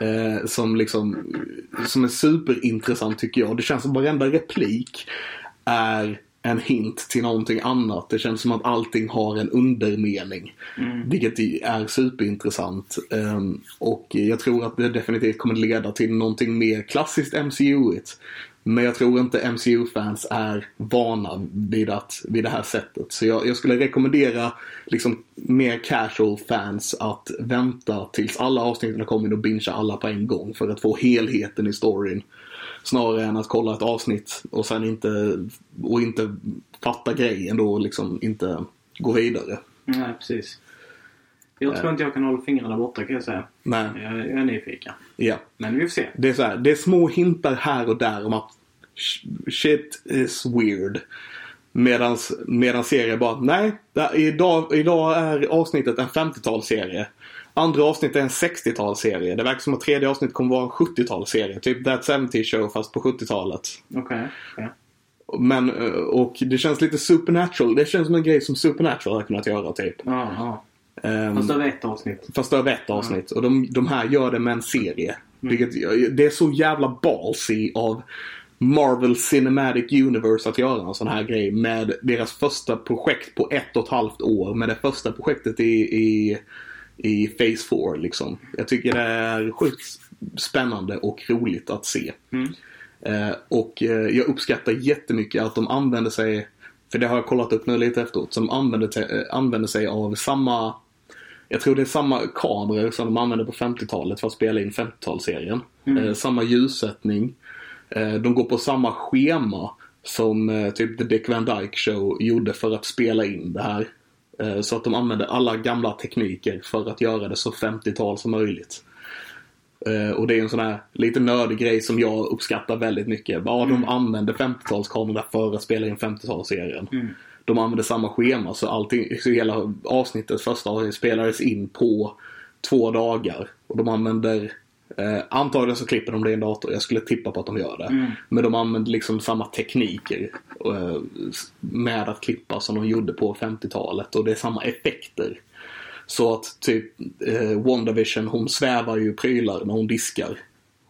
eh, som liksom som är superintressant tycker jag. Det känns som varenda replik är en hint till någonting annat. Det känns som att allting har en undermening. Mm. Vilket är superintressant. Ehm, och jag tror att det definitivt kommer leda till någonting mer klassiskt MCU-igt. Men jag tror inte MCU-fans är vana vid, att, vid det här sättet. Så jag, jag skulle rekommendera liksom mer casual fans att vänta tills alla avsnitten har kommit och bingea alla på en gång. För att få helheten i storyn. Snarare än att kolla ett avsnitt och sen inte, och inte fatta grejen då och liksom inte gå vidare. Nej, precis. Jag tror inte jag kan hålla fingrarna borta kan jag säga. Nej, Jag, jag är nyfiken. ja. Men vi får se. Det är, så här, det är små hintar här och där om att sh- shit is weird. Medans, medan serien bara, nej, idag, idag är avsnittet en 50-talsserie. Andra avsnittet är en 60-talsserie. Det verkar som att tredje avsnittet kommer vara en 70-talsserie. Typ That 70 Show fast på 70-talet. Okej. okej. Men, eh, och det känns lite supernatural. Det känns som en grej som supernatural har kunnat göra typ. Ja, Ehm, Fast över ett avsnitt. Fast över ett avsnitt. Och de, de här gör det med en serie. Vilket, det är så jävla ballsy av Marvel Cinematic Universe att göra en sån här grej med deras första projekt på ett och ett halvt år. Med det första projektet i, i, i Phase 4 liksom. Jag tycker det är sjukt spännande och roligt att se. Mm. Eh, och eh, jag uppskattar jättemycket att de använder sig, för det har jag kollat upp nu lite efteråt, de använder, eh, använder sig av samma jag tror det är samma kameror som de använde på 50-talet för att spela in 50-talsserien. Eh, samma ljussättning. Eh, de går på samma schema som eh, typ The Dick Van Dyke Show gjorde för att spela in det här. Eh, så att de använder alla gamla tekniker för att göra det så 50-tal som möjligt. Eh, och det är en sån här lite nördig grej som jag uppskattar väldigt mycket. Ja, de använder 50-talskamerorna för att spela in 50-talsserien. De använder samma schema så allting, så hela avsnittet, första avsnittet spelades in på två dagar. Och de använder, eh, antagligen så klipper de det i en dator, jag skulle tippa på att de gör det. Men de använder liksom samma tekniker eh, med att klippa som de gjorde på 50-talet och det är samma effekter. Så att typ eh, WandaVision hon svävar ju prylar när hon diskar.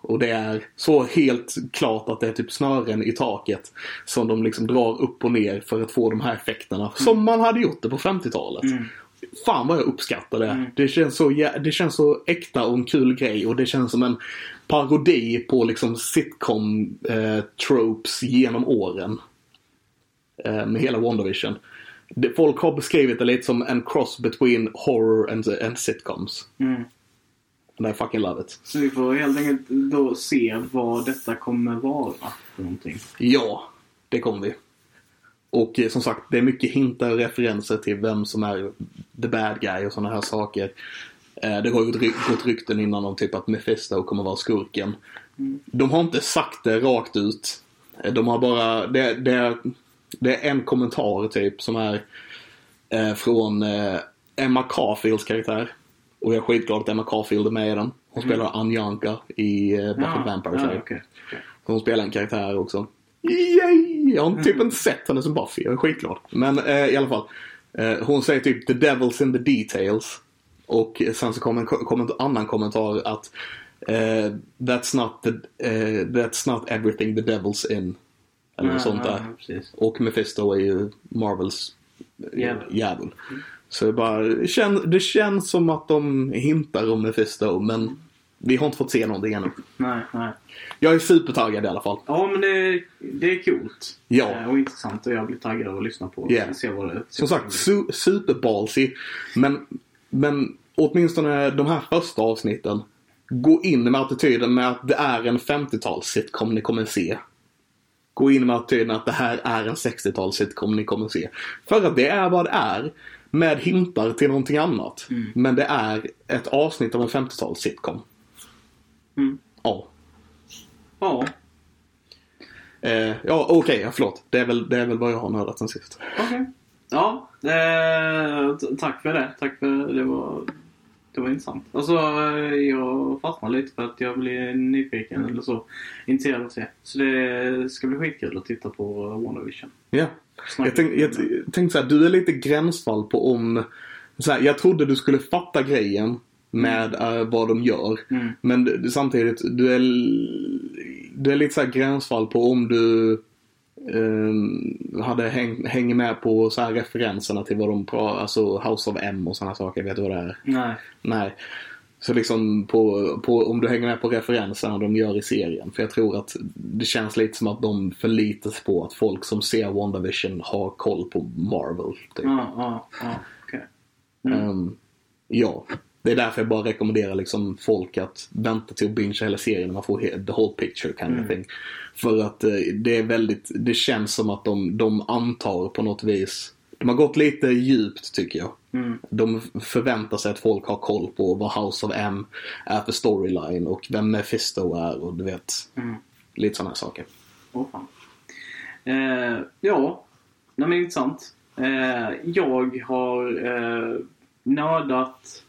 Och det är så helt klart att det är typ snören i taket som de liksom drar upp och ner för att få de här effekterna. Som man hade gjort det på 50-talet. Fan vad jag uppskattar det. Det, känns så, det känns så äkta och en kul grej och det känns som en parodi på liksom sitcom eh, genom åren. Eh, med hela WandaVision. Folk har beskrivit det lite som en cross between horror and, and sitcoms. Mm. And I fucking love it. Så vi får helt enkelt då se vad detta kommer vara för någonting. Ja, det kommer vi. Och eh, som sagt, det är mycket hintar och referenser till vem som är the bad guy och sådana här saker. Eh, det har ju gått rykten innan om typ att Mephisto kommer vara skurken. De har inte sagt det rakt ut. Eh, De har bara, det, det, är, det är en kommentar typ som är eh, från eh, Emma Carfields karaktär. Och jag är skitglad att Emma Carfield är med i den. Hon spelar Anjanka i eh, Buffy Ja, Vampire ja, Slayer. okej, okej. Hon spelar en karaktär också. Yay! Jag har typ inte sett henne som Buffy. Jag är skitglad. Men eh, i alla fall. Eh, hon säger typ the devil's in the details. Och sen så kommer en, kom en annan kommentar att eh, that's, not the, eh, that's not everything the devil's in. Eller något Ja, sånt ja, där. ja. Och Mephisto är ju Marvels eh, Djävul. Så det, bara, det, kän, det känns som att de hintar om Mephisto men vi har inte fått se någonting ännu. Nej, nej. Jag är supertaggad i alla fall. Ja, men det, det är coolt. Ja. Eh, Och intressant och jag blir taggad av att lyssna på. Yeah. Se vad det, Som sagt, su- superballsy. Men, men åtminstone de här första avsnitten. Gå in med attityden med att det är en 50-tals sitcom ni kommer se. Gå in med attityden att det här är en 60-tals sitcom ni kommer se. För att det är vad det är. Med hintar till någonting annat. Men det är ett avsnitt av en 50-tals sitcom. Mm. Ja. Ja, Eh, ja, okej, förlåt. Det är, väl, det är väl vad jag har nördat sen sist. okej. Ja, eh, tack för det. Tack för det. var, det var intressant. Alltså, jag fastnade lite för att jag blir nyfiken eller så. Intresserad av att se. Så det ska bli skitkul att titta på WandaVision. Ja. Snacka Jag, tänk, jag tänkte så här, du är lite gränsfall på om... Så här, jag trodde du skulle fatta grejen med eh, vad de gör. Mm. Men du, samtidigt, du är, du är lite så gränsfall på om du eh, hade häng, hänger med på så här referenserna till vad de pratar, alltså House of M och sådana saker. Vet du vad det är? Nej. Nej. Så liksom på, på, om du hänger med på referenserna de gör i serien. För jag tror att det känns lite som att de förlitar sig på att folk som ser WandaVision har koll på Marvel. Typ. Ja, ja, ja. Okej. Mm. Ehm, ja. Det är därför jag bara rekommenderar liksom folk att vänta till att binge hela serien när man får he- the whole picture kind of Mm. thing. För att eh, det är väldigt, det känns som att de, de antar på något vis de har gått lite djupt tycker jag. Mm. De förväntar sig att folk har koll på vad House of M är för storyline och vem Mephisto är och du vet. Mm. Lite sådana här saker. Åh fan. Eh, ja, nej, men intressant. Eh, jag har eh, nördat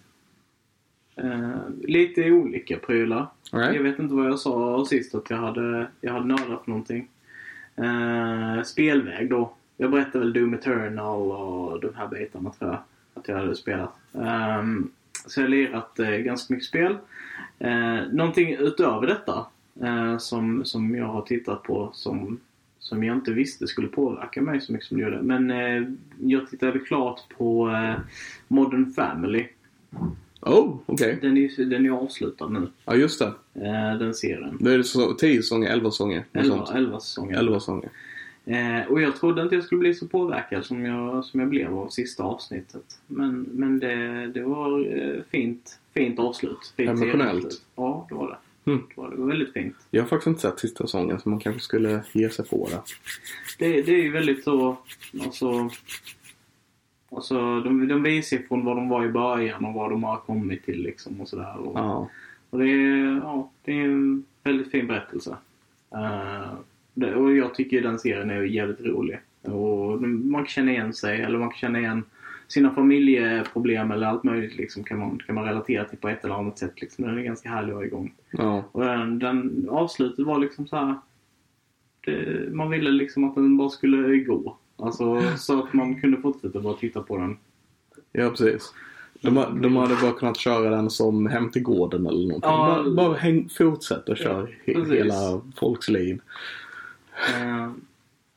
eh, lite olika prylar. Right. Jag vet inte vad jag sa sist att jag hade, jag hade nördat någonting. Eh, spelväg då. Jag berättade väl Doom Eternal och de här bitarna tror jag att jag hade spelat. Ehm, så jag har lirat eh, ganska mycket spel. Eh, någonting utöver detta eh, som, som jag har tittat på som, som jag inte visste skulle påverka mig så mycket som det gjorde. Men eh, jag tittade klart på eh, Modern Family. Oh, okej. Den är, den är avslutad nu, Ja, just det. eh, den serien. Det är så 10 säsonger, 11 säsonger. något 11, sånt. 11 säsonger. 11 säsonger. Eh, och jag trodde inte jag skulle bli så påverkad som jag, som jag blev av sista avsnittet. Men, men det, det var eh, fint, fint avslut. Fint Emotionellt. Ja, det var det. Mm. det, var, det var väldigt fint. Jag har faktiskt inte sett sista säsongen så man kanske skulle ge sig på det. Det, det är ju väldigt så, alltså, alltså de, de visar från vad de var i början och vad de har kommit till liksom och sådär. Och, Ja. och det, är, ja, det är en väldigt fin berättelse. Det, och jag tycker den serien är jävligt rolig. Och man kan känna igen sig eller man kan känna igen sina familjeproblem eller allt möjligt liksom kan man, kan man relatera till på ett eller annat sätt. Liksom. Den är ganska härlig att ha igång. ja. Och den, den avslutet var liksom så här. Det, man ville liksom att den bara skulle gå. Alltså så att man kunde fortsätta bara titta på den. Ja, precis. De, de hade bara kunnat köra den som Hem till gården eller någonting. Ja. bara bara häng, fortsätt och kör hela folks liv. Eh,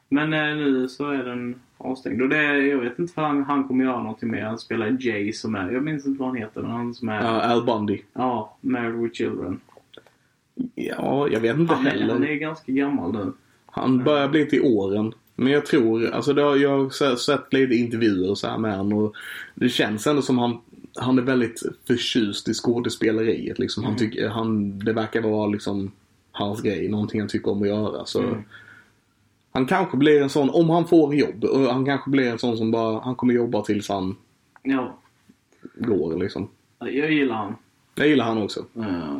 Men eh, nu så är den avstängd. Och det, jag vet inte för han, han kommer göra någonting mer. Han spelar Jay som är, jag minns inte vad han heter, men han som är, Ja, Al Bundy. ja, Married with Children. Ja, jag vet inte Han är, heller. han är ganska gammal nu. Han börjar bli till åren. Men jag tror, alltså har, jag har sett- lite intervjuer och så här med honom och det känns ändå som han, han är väldigt förtjust i skådespeleriet. Liksom. Han tycker, han, det verkar vara liksom hans grej, någonting han tycker om att göra. Så Mm. Han kanske blir en sån, om han får jobb, och han kanske blir en sån som bara, han kommer jobba tills han Ja, går liksom. jag gillar han. Jag gillar han också. Eh,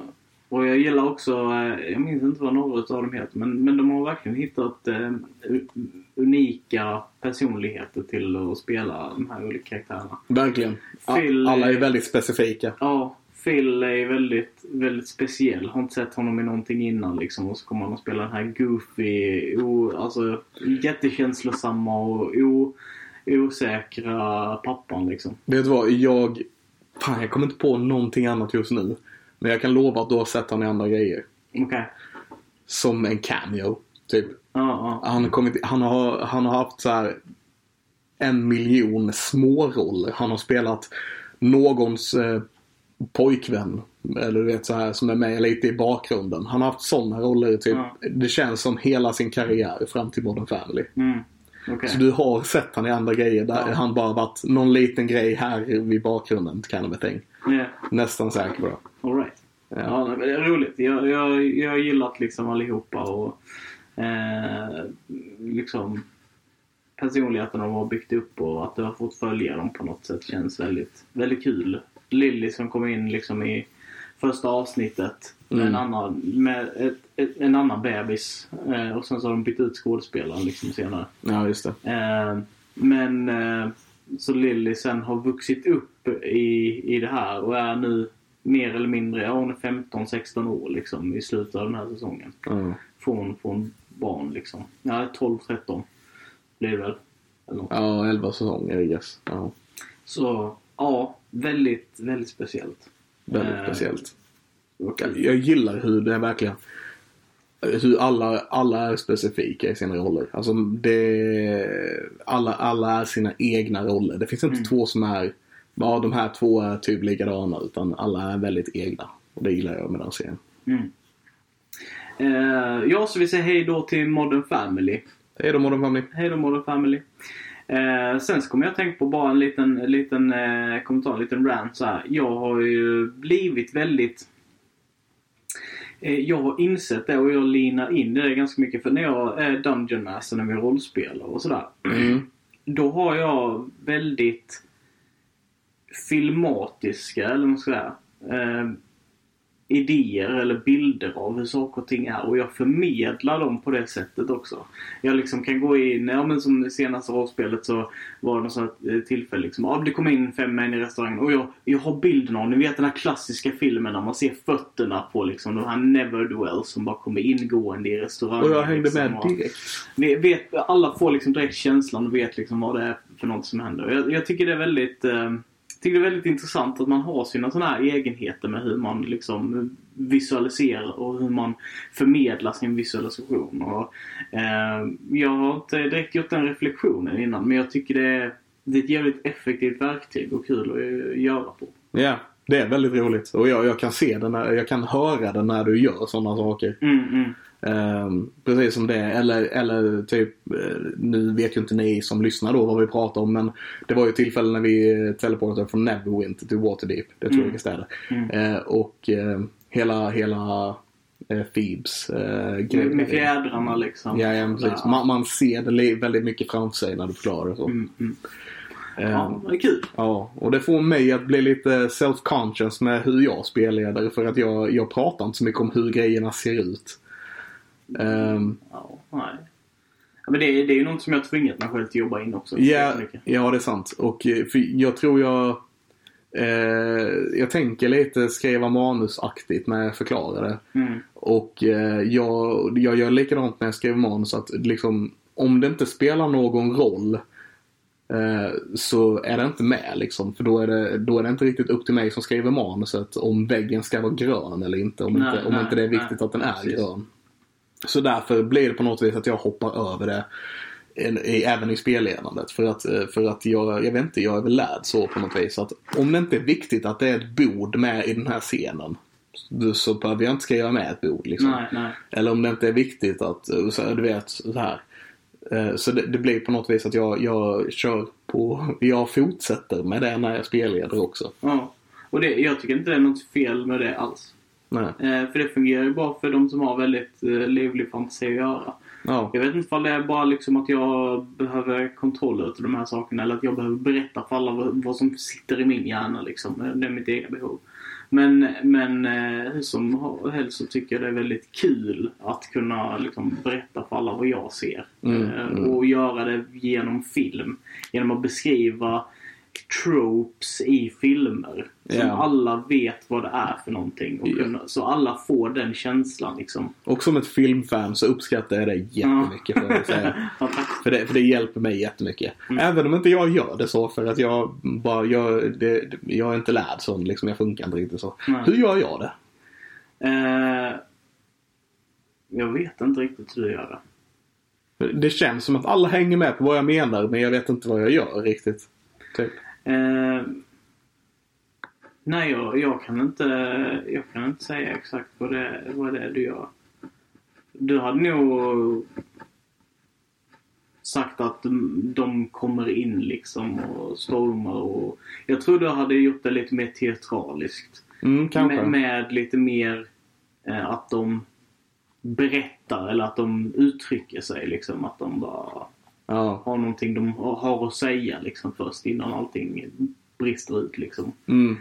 och jag gillar också, eh, jag minns inte vad några av dem heter, men, men de har verkligen hittat eh, u- unika personligheter till att spela de här olika karaktärerna. Verkligen. Phil- Alla är väldigt specifika. Ja, Phil är väldigt, väldigt speciell. Har inte sett honom i någonting innan liksom. Och så kommer han att spela den här goofy, o, alltså jättekänslosamma och o, osäkra pappan liksom. Vet du vad, jag... Fan, jag kommer inte på någonting annat just nu. Men jag kan lova att du har sett han i andra grejer. Okej. Som en cameo, typ. Ja, ja. Han har, kommit, han har, han har haft så här en miljon småroller. Han har spelat någons eh, pojkvän. Eller du vet så här som är med lite i bakgrunden. Han har haft sådana roller typ. Ja. Det känns som hela sin karriär fram till Modern Family. Mm. Okej. Så du har sett han i andra grejer där Ja. han bara varit någon liten grej här vid bakgrunden kind of a thing. Ja, Nästan säker på det. all right. Ja. Ja, det är roligt. Jag, jag, jag har gillat liksom allihopa och eh, liksom personligheten de har byggt upp och att du har fått följa dem på något sätt känns väldigt, väldigt kul. Lilly som kom in liksom i första avsnittet med, Mm. en, annan, med ett, ett, en annan bebis eh, och sen så har de bytt ut skådespelaren liksom senare. Ja, just det. Eh, men eh, så Lilly sen har vuxit upp i, i det här och är nu mer eller mindre, ja hon är 15-16 år liksom i slutet av den här säsongen. Ja. Från, från barn liksom. Ja, 12-13 blir det väl. Eller något. Ja, 11 säsonger I guess. Ja, Så ja, väldigt, väldigt speciellt. väldigt Eh, speciellt. Jag, gillar hur det är verkligen hur alla, alla är specifika i sina roller. Alltså det, alla, alla är sina egna roller. Det finns inte Mm. två som är, ja de här två är typ likadana utan alla är väldigt egna. Och det gillar jag med den serien. Mm. Eh, ja, så vi säger hej då till Modern Family. Hej då Modern Family. Hej då Modern Family. Eh, sen så kommer jag tänka på bara en liten, en liten eh, kommentar, en liten rant så här. Jag har ju blivit väldigt... Eh, jag har insett det och jag linar in det ganska mycket. För när jag är Dungeon Master, när vi rollspelar och sådär. Mm. då har jag väldigt filmatiska, eller vad man ska säga, eh, idéer eller bilder av hur saker och ting är och jag förmedlar dem på det sättet också. Jag liksom kan gå in, ja men som det senaste rollspelet så var det något sånt här tillfälle liksom, ja det kom in fem män i restaurangen och jag, jag har bilden av, ni vet den här klassiska filmen när man ser fötterna på liksom de här never som bara kommer ingående i restaurangen. Och jag hängde liksom, med och- direkt. vi vet, alla får liksom direkt känslan och vet liksom vad det är för något som händer. Jag, jag tycker det är väldigt eh, tycker det är väldigt intressant att man har sina sådana här egenheter med hur man liksom visualiserar och hur man förmedlar sin visualisation. Och, eh, jag har inte direkt gjort den reflektionen innan men jag tycker det är, det är ett jävligt effektivt verktyg och kul att eh, göra på. Ja, det är väldigt roligt. Och jag, jag kan se den, när, jag kan höra den när du gör sådana saker. Mm, mm. Ehm, precis som det. Eller, eller typ, eh, nu vet ju inte ni som lyssnar då vad vi pratar om men det var ju tillfällen när vi eh, teleporterade från Neverwinter till Waterdeep. Det tror jag Mm. Mm. Eh, och eh, hela, hela eh, Thebes grej- Med, fjädrarna liksom. Ja, ja precis. Man, man ser det väldigt mycket framför sig när du förklarar det så. Mm, mm. Ehm, Ja, det är kul. Ja, och det får mig att bli lite self-conscious med hur jag spelledare för att jag, jag pratar inte så mycket om hur grejerna ser ut. Ehm, Ja, nej. Ja, men det, är- det är ju något som jag tvingat mig själv till att jobba in också. Jättemycket. ja, det är sant. Och eh, för jag tror jag... Eh, jag tänker lite skriva manusaktigt när jag förklarar det. Mm. Och eh, jag, jag gör likadant när jag skriver manus att liksom, om det inte spelar någon roll eh, så är det inte med liksom. För då är, det, då är det inte riktigt upp till mig som skriver manuset om väggen ska vara grön eller inte. Om, Nej, inte, om nej, inte det är viktigt nej, att den är precis. grön. Så därför blir det på något vis att jag hoppar över det även i spelledandet. För att, eh, för att jag, jag vet inte, jag är väl lärd så på något vis. Att om det inte är viktigt att det är ett bord med i den här scenen. så- Så behöver jag inte skriva med ett bord liksom. Nej, nej. Eller om det inte är viktigt att, eh, så, du vet, så här. Eh, Så det, det blir på något vis att jag, jag kör på, jag fortsätter med det när jag spelleder också. Ja. Och det, jag tycker inte det är något fel med det alls. Eh, för det fungerar ju bra för de som har väldigt eh, livlig fantasi att göra. Ja. Jag vet inte om det är bara liksom att jag behöver kontroll över de här sakerna eller att jag behöver berätta för alla vad, vad som sitter i min hjärna liksom. Det är mitt eget behov. Men, men eh, hur som helst så tycker jag det är väldigt kul att kunna liksom, berätta för alla vad jag ser. Mm, Eh, mm. Och göra det genom film. Genom att beskriva tropes i filmer. Som Ja. alla vet vad det är för någonting. Och Ja. kunna, så alla får den känslan liksom. Och som ett filmfan så uppskattar jag det jättemycket får jag säga. Ja. För det, för det hjälper mig jättemycket. Även om inte jag gör det så för att jag bara, jag, det, jag är inte lärd sån liksom. Jag funkar inte riktigt så. Nej. Hur gör jag det? Eh, jag vet inte riktigt hur jag gör det. Det känns som att alla hänger med på vad jag menar men jag vet inte vad jag gör riktigt. Typ. Eh, nej, jag, jag, kan inte, jag kan inte säga exakt vad det, vad det är du gör. Du hade nog sagt att de, kommer in liksom och stormar och... Jag tror du hade gjort det lite mer teatraliskt. Mm. Med, med lite mer eh, att de berättar eller att de uttrycker sig liksom. Att de bara Ja. har någonting de har att säga liksom först innan allting brister ut liksom. Mm.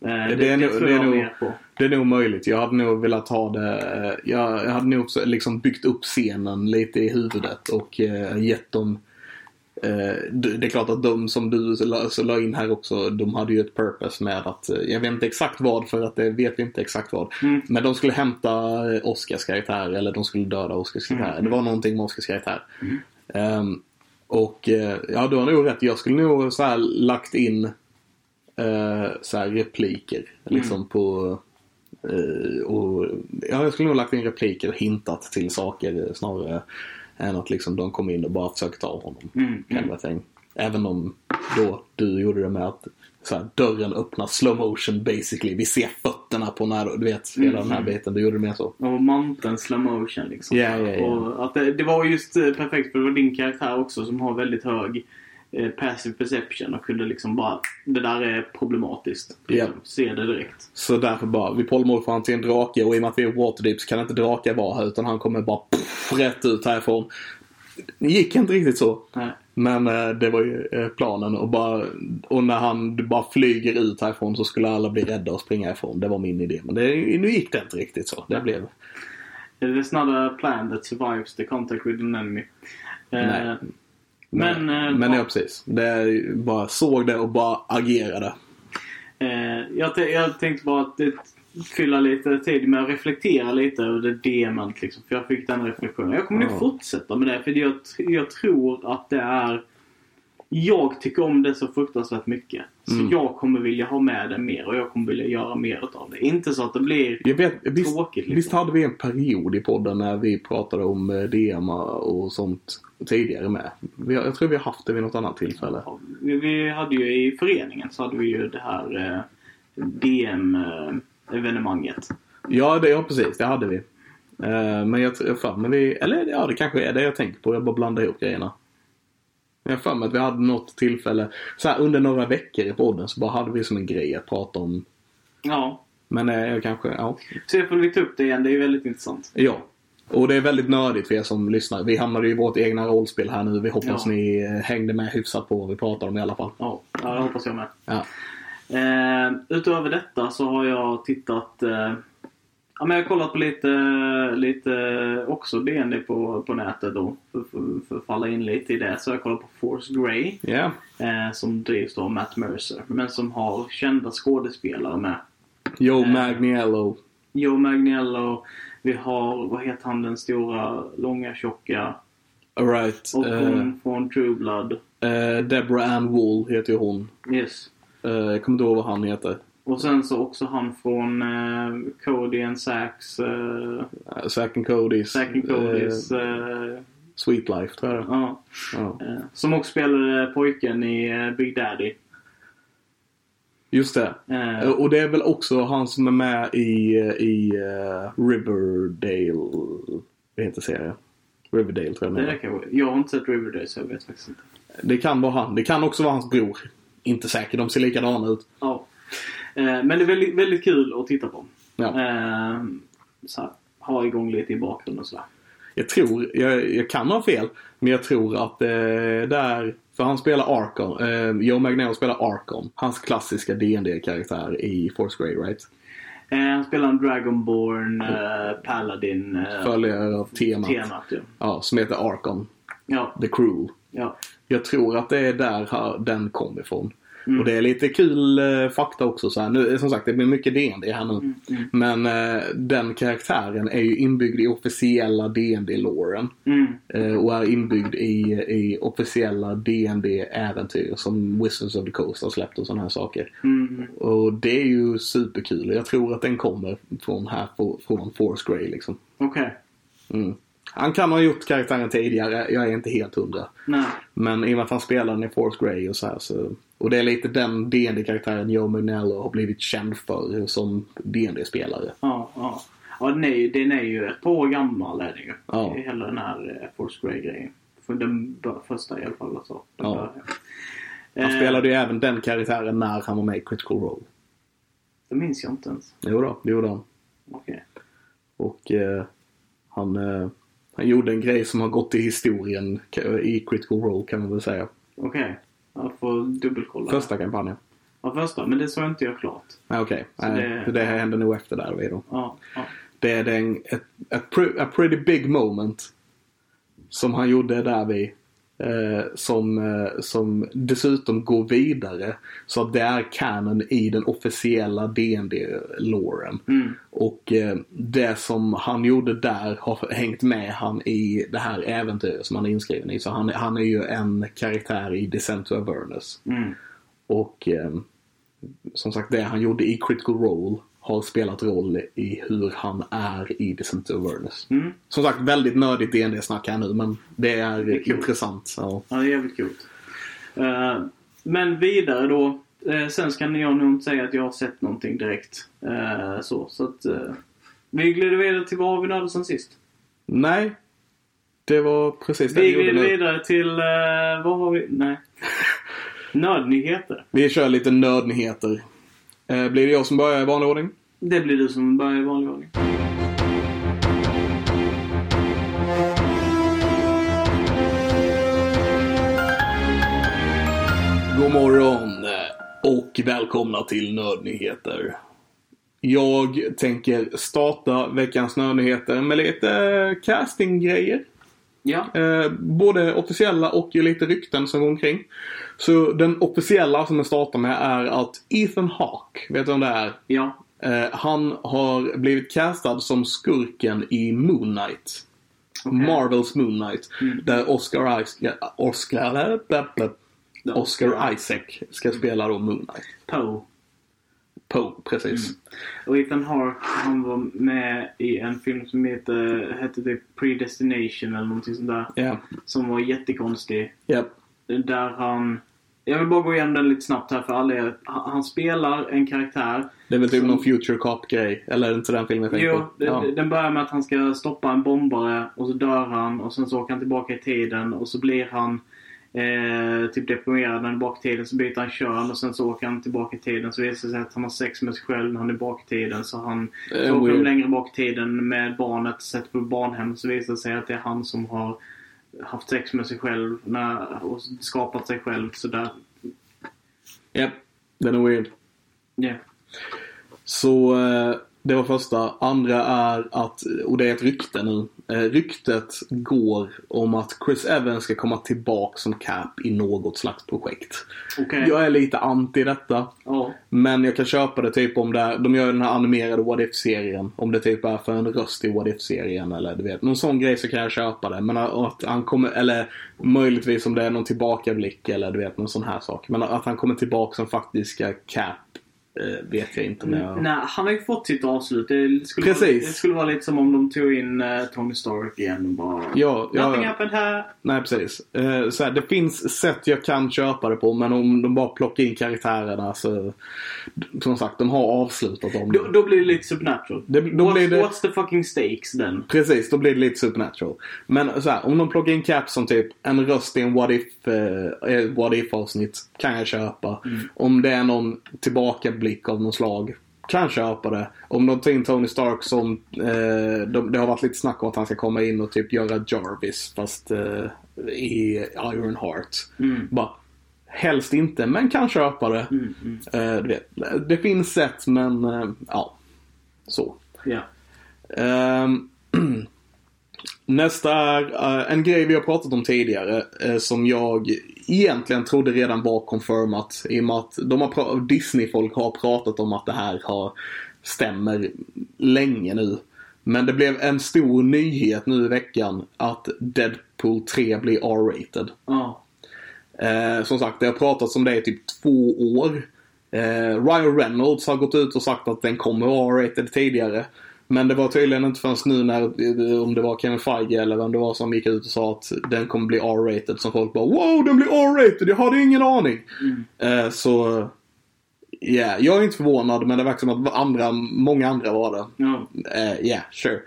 Eh, det, Det är nog- det är jag nog-. Det är nog möjligt. Jag hade nog velat ha det. eh, Jag hade nog också liksom byggt upp scenen lite i huvudet och eh, gett dem eh, det är klart att de som du la, in här också, de hade ju ett purpose med att, eh, jag vet inte exakt vad för att det vet vi inte exakt vad. Mm. Men de skulle hämta eh, Oscars karaktär eller de skulle döda Oscars karaktär. Mm. Det var någonting med Oscars karaktär. Ehm, och eh, ja, du har nog rätt. Jag skulle nog så här lagt in eh, så här repliker liksom på eh, och, ja, jag skulle nog lagt in repliker och hintat till saker snarare än att liksom de kom in och bara försökte ta honom. Mm, Kind of thing. Även om då du gjorde det med att så här, dörren öppnas slow motion basically. Vi ser fötterna på när du vet hela den här biten. Du gjorde det mer så. Och manteln slow motion liksom. Ja, ja, ja. Och att det, det var just eh, perfekt för det var din karaktär också som har väldigt hög eh, passive perception och kunde liksom bara, det där är problematiskt. Ja. Se det direkt. Så därför bara, vi polymorfar han till en drake och i och med att vi är Waterdeep så kan inte drakar vara här utan han kommer bara pff, rätt ut härifrån. Det gick inte riktigt så. Nej. Men eh, det var ju eh, planen och, bara, och när han bara flyger ut härifrån så skulle alla bli rädda och springa ifrån. Det var min idé. Men det, nu gick det inte riktigt så. Det blev... There's not a plan that survives the contact with an enemy. Eh, Nej. Men, eh, men ja. precis. Det bara såg det och bara agerade. Eh, jag, jag tänkte bara att det, fylla lite tid med att reflektera lite över det DMet liksom. För jag fick den reflektionen. Jag kommer nog Ja. fortsätta med det. För jag, jag tror att det är... Jag tycker om det så fruktansvärt mycket. Så Mm. jag kommer vilja ha med det mer och jag kommer vilja göra mer av det. Inte så att det blir vet, visst, tråkigt. Liksom. visst hade vi en period i podden när vi pratade om eh, DM och sånt tidigare med. Jag tror vi har haft det vid något annat tillfälle. Ja, Vi, hade ju i föreningen så hade vi ju det här eh, DM-evenemanget. Ja, det, ja precis. Det hade vi. Eh, men jag tror men vi, eller ja det kanske är det jag tänker på. Jag bara blandar ihop grejerna. Men jag har för mig att vi hade något tillfälle, så här, under några veckor i podden så bara hade vi som en grej att prata om. ja. Men eh, jag kanske, ja. Så jag får vi ta upp det igen. Det är väldigt intressant. Ja. Och det är väldigt nördigt för er som lyssnar. Vi hamnade i vårt egna rollspel här nu. Vi hoppas Ja. ni eh, hängde med hyfsat på vad vi pratar om i alla fall. Ja, ja det hoppas jag med. Ja. Eh, utöver detta så har jag tittat... Eh, ja, men jag har kollat på lite, lite också DND på, på nätet då. För, för, för att falla in lite i det. Så jag kollat på Force Grey. Ja. Eh, som drivs av Matt Mercer. Men som har kända skådespelare med. Joe Eh. Magniello. Joe Magniello. Vi har, vad heter han den stora, långa, tjocka. Alright. Och Uh, hon från True Blood. Deborah Ann Wool heter hon. Yes. Uh, jag kommer inte ihåg vad han heter. Och sen så också han från eh, Cody and Sax. Eh, Uh, Zack and Cody's. Zack and Cody's. eh, eh, Sweet Life tror jag det ja, ja. eh, som också spelade pojken i eh, Big Daddy. Just det. Eh, Eh, Och det är väl också han som är med i, i eh, Riverdale. Vad heter serien? Riverdale tror jag det kanske. Jag har inte sett Riverdale så jag vet faktiskt inte. Det kan vara han. Det kan också vara hans bror. Inte säker, de ser likadana ut. Ja. Eh, men det är väldigt, väldigt kul att titta på. Ja. Eh, så här, ha igång lite i bakgrunden och sådär. Jag tror, jag, jag kan ha fel, men jag tror att eh, är, för han spelar Arkon, eh, Joe Magneto spelar Arkon, hans klassiska dd karaktär i Force Grey, right? Eh, han spelar en Dragonborn eh, Paladin. Eh, Följare av temat. temat ja. Ja, som heter Arkon, Ja, The Cruel. ja. Jag tror att det är där den kom ifrån. Mm. Och det är lite kul eh, fakta också. Så här. Nu, som sagt, det blir mycket DND här nu. Mm, mm. Men eh, den karaktären är ju inbyggd i officiella DND-låren. Mm. Eh, och är inbyggd i, i officiella dd äventyr som Wizards of the Coast har släppt och sådana här saker. Mm. Och det är ju superkul. Jag tror att den kommer från här från Force Grey liksom. Okej. Mm. Han kan ha gjort karaktären tidigare, jag är inte helt hundra. Nej. Men i och med att han spelar den i Force Grey och så här så... Och det är lite den dd karaktären Joe Manello har blivit känd för som dd spelare Ja, ja. Ja, den är, ju, den är ju ett par år gammal är den ju. Ja. Hela den här eh, Force Grey-grejen. För den första i alla fall. Alltså. Ja. Han Eh, spelade ju även den karaktären när han var med i Critical Role. Det minns jag inte ens. Jo då, det gjorde han. Okej. Och eh, han, eh, han gjorde en grej som har gått i historien ka- i Critical Role kan man väl säga. Okej. Jag får dubbelkolla. Första kampanjen. Ja, första. Men det såg inte jag klart. Nej okej, Nej, det- det händer nog efter där vi då. Ja, ja. Det är en, pre- a pretty big moment. Som han gjorde där vid. Eh, som, eh, som dessutom går vidare. Så att det är canon i den officiella dd låren Mm. Och eh, det som han gjorde där har hängt med han i det här äventyret som han är inskriven i. Så han, han är ju en karaktär i Descent to Avernus. Mm. Och eh, som sagt det han gjorde i Critical Role har spelat roll i hur han är i Descent to Avernus. Mm. Som sagt väldigt nördigt dd snack här nu men det är, Det är intressant. Ja. Ja, det är jävligt kul. Eh, men vidare då. Uh, sen ska jag nog inte säga att jag har sett någonting direkt. Eh, så så att, vi glider vidare till vad har vi nördade sen sist? Nej, det var precis det Vi vi gjorde glider nu. vidare till, uh, vad har vi? Nej. Nördnyheter. Vi kör lite nördnyheter. Eh, blir det jag som börjar i vanlig ordning? Det blir du som börjar i vanlig ordning. God morgon och välkomna till Nördnyheter. Jag tänker starta veckans Nördnyheter med lite castinggrejer. Ja. Eh, både officiella och lite rykten som går omkring. Så den officiella som jag startar med är att Ethan Hawke, vet du vem det är? Ja. Eh, han har blivit castad som skurken i Moon Knight. Okej. Marvels Moon Knight. Mm. Där Oscar, Isaac, Oscar, Oscar Isaac ska spela då Moon Knight. Poe. Poe, precis. Och Ethan Hawke, han var med i en film som heter, hette typ Predestination eller någonting sånt där. Ja, Som var jättekonstig. ja. Där han... Jag vill bara gå igenom den lite snabbt här för alla er. Han spelar en karaktär. Det är väl typ Som- någon Future Cop-grej. Eller är det inte den filmen jag tänker Jo, på? det- Ja. den börjar med att han ska stoppa en bombare och så dör han och sen så åker han tillbaka i tiden och så blir han eh, typ deprimerad när han är bak i tiden. Så byter han kön och sen så åker han tillbaka i tiden. Så visar det sig att han har sex med sig själv när han är bak i tiden. Så han Eh, så åker de längre bak i tiden med barnet, sätter på barnhem. Så visar det sig att det är han som har haft sex med sig själv när, och skapat sig själv. Så där. Japp, den är weird. Ja. Så eh, det var första. Andra är att, och det är ett rykte nu. Eh, ryktet går om att Chris Evans ska komma tillbaka som Cap i något slags projekt. Okej. Jag är lite anti detta. Ja. Men jag kan köpa det typ om det är, de gör den här animerade What If-serien. Om det typ är för en röst i What If-serien eller du vet. Någon sån grej så kan jag köpa det. Men att han kommer, eller möjligtvis om det är någon tillbakablick eller du vet någon sån här sak. Men att han kommer tillbaka som faktiska Cap eh, vet jag inte. Men jag... Nej, han har ju fått sitt avslut. Det skulle, Precis. Vara, det skulle vara lite som om de tog in uh, Tony Stark igen och bara... Ja, ja, Nothing happened här. Nej, precis. Eh, så här, det finns sätt jag kan köpa det på, men om de bara plockar in karaktärerna så... Som sagt, de har avslutat dem. Då, då blir det lite supernatural. Det- då what's, blir det- what's the fucking stakes then? Precis, då blir det lite supernatural. Men så här, om de plockar in Cap som typ en röst i en What If, eh, eh, what if avsnitt kan jag köpa. Om det är någon tillbakablick av någon slag kan köpa det. Om de tar in Tony Stark som, eh, de, det har varit lite snack om att han ska komma in och typ göra Jarvis fast eh, i Iron Heart. Mm. Bara, helst inte, men kan köpa det. Mm, mm. Eh, du vet, det finns sätt men eh, ja, så. Ja. Nästa är eh, en grej vi har pratat om tidigare eh, som jag egentligen trodde redan var confirmat i och med att de har pra- Disney-folk har pratat om att det här har, stämmer länge nu. Men det blev en stor nyhet nu i veckan att Deadpool 3 blir R-rated. Ja. Eh, som sagt, det har pratats om det i typ två år. Ryan Reynolds har gått ut och sagt att den kommer vara rated tidigare. Men det var tydligen inte förrän nu när, eh, om det var Kevin Feige eller vem det var som gick ut och sa att den kommer bli R-rated. Som folk bara Wow, den blir R-rated! Jag hade ingen aning! Mm. Eh, så, ja, yeah, jag är inte förvånad men det verkar som att andra, många andra var det. Ja. Ja, yeah, sure.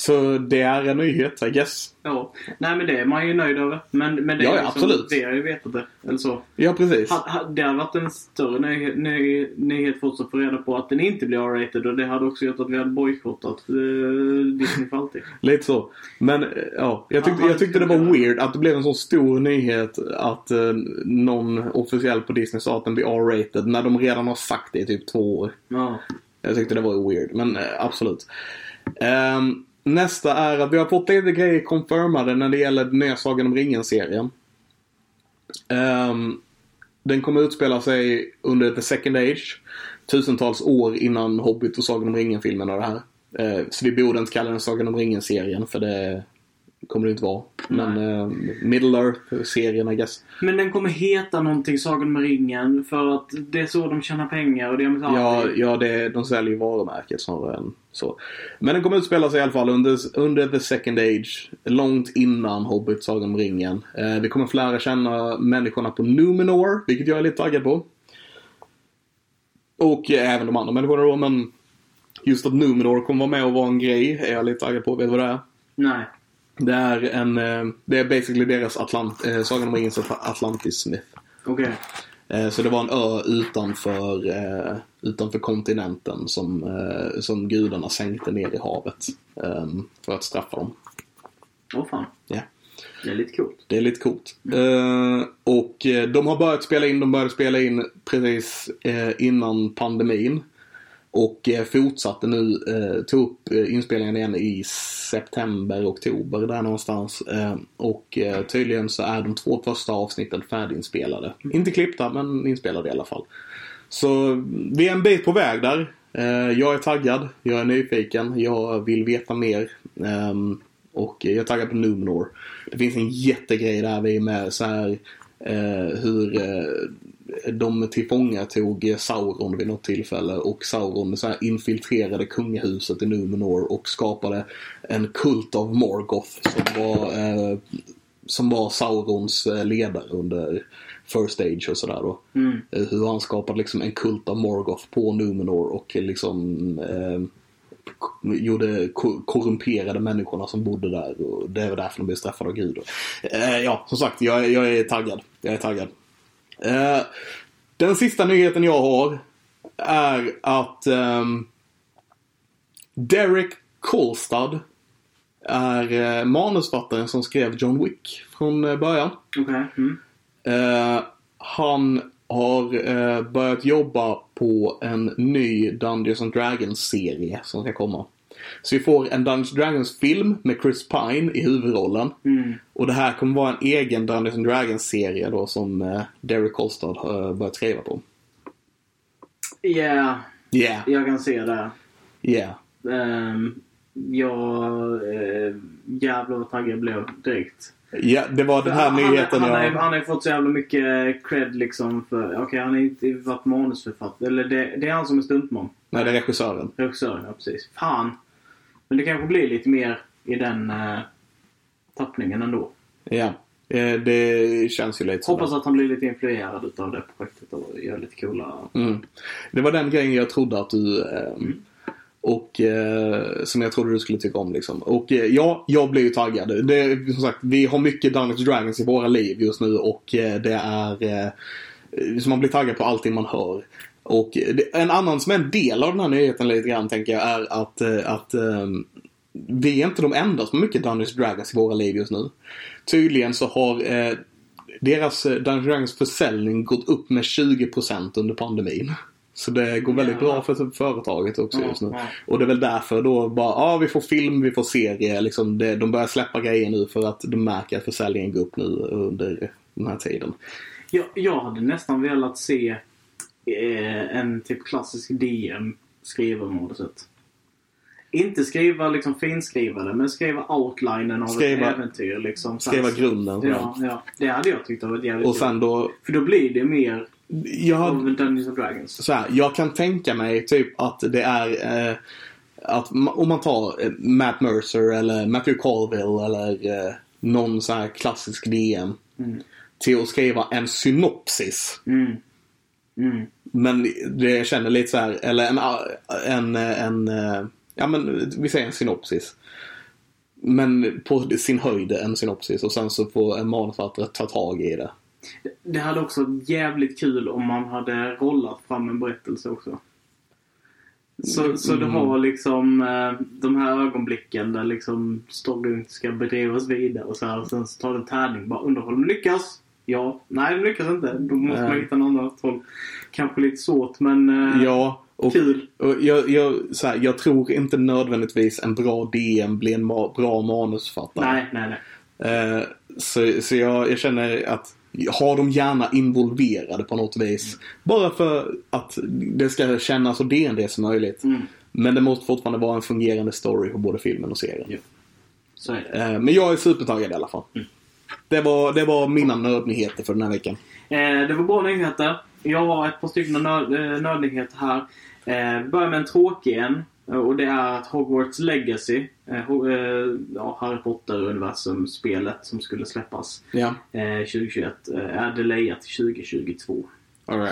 Så det är en nyhet, I guess. ja. Nej men det är man ju nöjd över. Men, men det Ja, är liksom, absolut. Vi har ju vetat det. Eller så. Ja, precis. Ha, ha, det hade varit en större ny, ny, nyhet för oss att få reda på att den inte blir R-rated och det hade också gjort att vi hade bojkottat uh, Disney för alltid. Lite så. Men eh, ja, jag tyckte, jag tyckte det var weird att det blev en så stor nyhet att eh, någon officiell på Disney sa att den blir R-rated när de redan har sagt det i typ två år. Ja. Jag tyckte det var weird, men eh, absolut. Ehm, nästa är att vi har fått lite grejer confirmade när det gäller den nya Sagan om ringen-serien. Um, den kommer utspela sig under The Second Age. Tusentals år innan Hobbit och Sagan om ringen-filmen och det här. Uh, så vi borde inte kalla den Sagan om ringen-serien för det kommer det inte vara. Men eh, Middle Earth-serien I guess. Men den kommer heta någonting Sagan med ringen för att det är så de tjänar pengar och det är Ja, ja det, de säljer ju varumärket snarare än så. Men den kommer utspela sig i alla fall under, under the second age. Långt innan Hobbit, Sagan om ringen. Eh, vi kommer få lära känna människorna på Numenor, vilket jag är lite taggad på. Och eh, även de andra människorna då, men just att Numenor kommer vara med och vara en grej är jag lite taggad på. Vet du vad det är? Nej. Det är en, eh, det är basically deras Atlant, eh, Sagan om ringens Atlantis Smith. Okej. Eh, Så det var en ö utanför, eh, utanför kontinenten som, som gudarna sänkte ner i havet. eh, För att straffa dem. Åh fan. Ja. Det är lite coolt. Det är lite coolt. Eh, och de har börjat spela in, de började spela in precis eh, innan pandemin. Och eh, fortsatte nu, eh, tog upp eh, inspelningen igen i september, oktober där någonstans. Eh, och eh, tydligen så är de två första avsnitten färdiginspelade. Inte klippta men inspelade i alla fall. Så vi är en bit på väg där. Jag är taggad, jag är nyfiken, jag vill veta mer. Ehm, och jag är taggad på Numenor. Det finns en jättegrej där vi är med så här hur de tillfångatog Sauron vid något tillfälle och Sauron så infiltrerade kungahuset i Numenor och skapade en kult av Morgoth som var, eh, som var Saurons eh, ledare under First Age och sådär då. Mm. Eh, Hur han skapade liksom en kult av Morgoth på Numenor och liksom eh, gjorde ko- korrumperade människorna som bodde där och det var därför de blev straffade av Gud. Eh, ja, som sagt, jag, jag är taggad. Jag är taggad. Eh, den sista nyheten jag har är att ehm, Derek Kolstad är eh, manusfattaren som skrev John Wick från eh, början. Okej. Mm. Eh, han har eh, börjat jobba på en ny Dungeons and Dragons-serie som ska komma. Så vi får en Dungeons Dragons-film med Chris Pine i huvudrollen. Mm. Och det här kommer vara en egen Dungeons Dragons-serie då som eh, Derek Kolstad har börjat skriva på. Yeah, Yeah, jag kan se det. yeah. Um, jag... Uh, jävlar vad taggad jag blev direkt. Ja, det var den här han, nyheten han, jag... han har ju fått så jävla mycket cred liksom för... Okej, han har inte varit manusförfattare. Eller det, det är han som är stuntman. Nej, det är regissören. Regissören, ja precis. Fan. Men det kanske blir lite mer i den uh, tappningen ändå. Ja, eh, det känns ju lite så. Hoppas att han blir lite influerad utav det projektet och gör lite coola... Mm. Det var den grejen jag trodde att du... ehm, Och eh, som jag trodde du skulle tycka om liksom. Och eh, ja, jag blir ju taggad. Det, som sagt, vi har mycket Dungeons Dragons i våra liv just nu och eh, det är... Eh, så man blir taggad på allting man hör. Och en annan som är en del av den här nyheten lite grann tänker jag är att, eh, att ehm, vi är inte de enda som har mycket Dungeons Dragons i våra liv just nu. Tydligen så har eh, deras eh, Dungeons Dragons försäljning gått upp med 20% under pandemin. Så det går väldigt bra för företaget också just nu. Och det är väl därför då bara, ja vi får film, vi får serie. Liksom det, de börjar släppa grejer nu för att de märker att försäljningen går upp nu under den här tiden. Jag, jag hade nästan velat se en typ klassisk DM skriva manuset. Inte skriva liksom finskriva det, men skriva outlinen av Skriva- ett äventyr. Liksom, Skriva grunden. Ja, ja, det hade jag tyckt varit jävligt Och sen då, För då blir det mer jag, av Dungeons and Dragons. så här, jag kan tänka mig typ att det är eh, att om man tar eh, Matt Mercer eller Matthew Colville eller eh, någon så här klassisk DM Mm. till att skriva en synopsis. Mm. Mm. Men det jag känner lite så här, eller en, en, en, ja men vi säger en synopsis. Men på sin höjd en synopsis och sen så får en manusförfattare ta tag i det. Det hade också varit jävligt kul om man hade rollat fram en berättelse också. Så, så du Mm. har liksom eh, de här ögonblicken där liksom storyn ska bedrivas vidare och så här. Och sen så tar det en tärning. Bara undrar om de lyckas. Ja. Nej, de lyckas inte. Då måste man hitta en annan håll. Kanske lite svårt men eh, Ja, och, kul. och jag, jag, så här, jag tror inte nödvändigtvis en bra DM blir en ma- bra manusförfattare. Nej, nej, nej. Eh, så så jag, jag känner att har de gärna involverade på något vis. Bara för att det ska kännas så D&D som möjligt. Mm. Men det måste fortfarande vara en fungerande story på både filmen och serien. Ja. Så är det. Eh, men jag är supertaggad i alla fall. Mm. Det, var, det var mina nödnyheter för den här veckan. Eh, det var bra nyheter. Jag har ett par stycken nörd, eh, nördnyheter här. Eh, vi börjar med en tråkig en. eh, Och det är att Hogwarts Legacy, eh, ja, Harry Potter-universum-spelet som skulle släppas eh, 2021, eh, är delayat till 2022.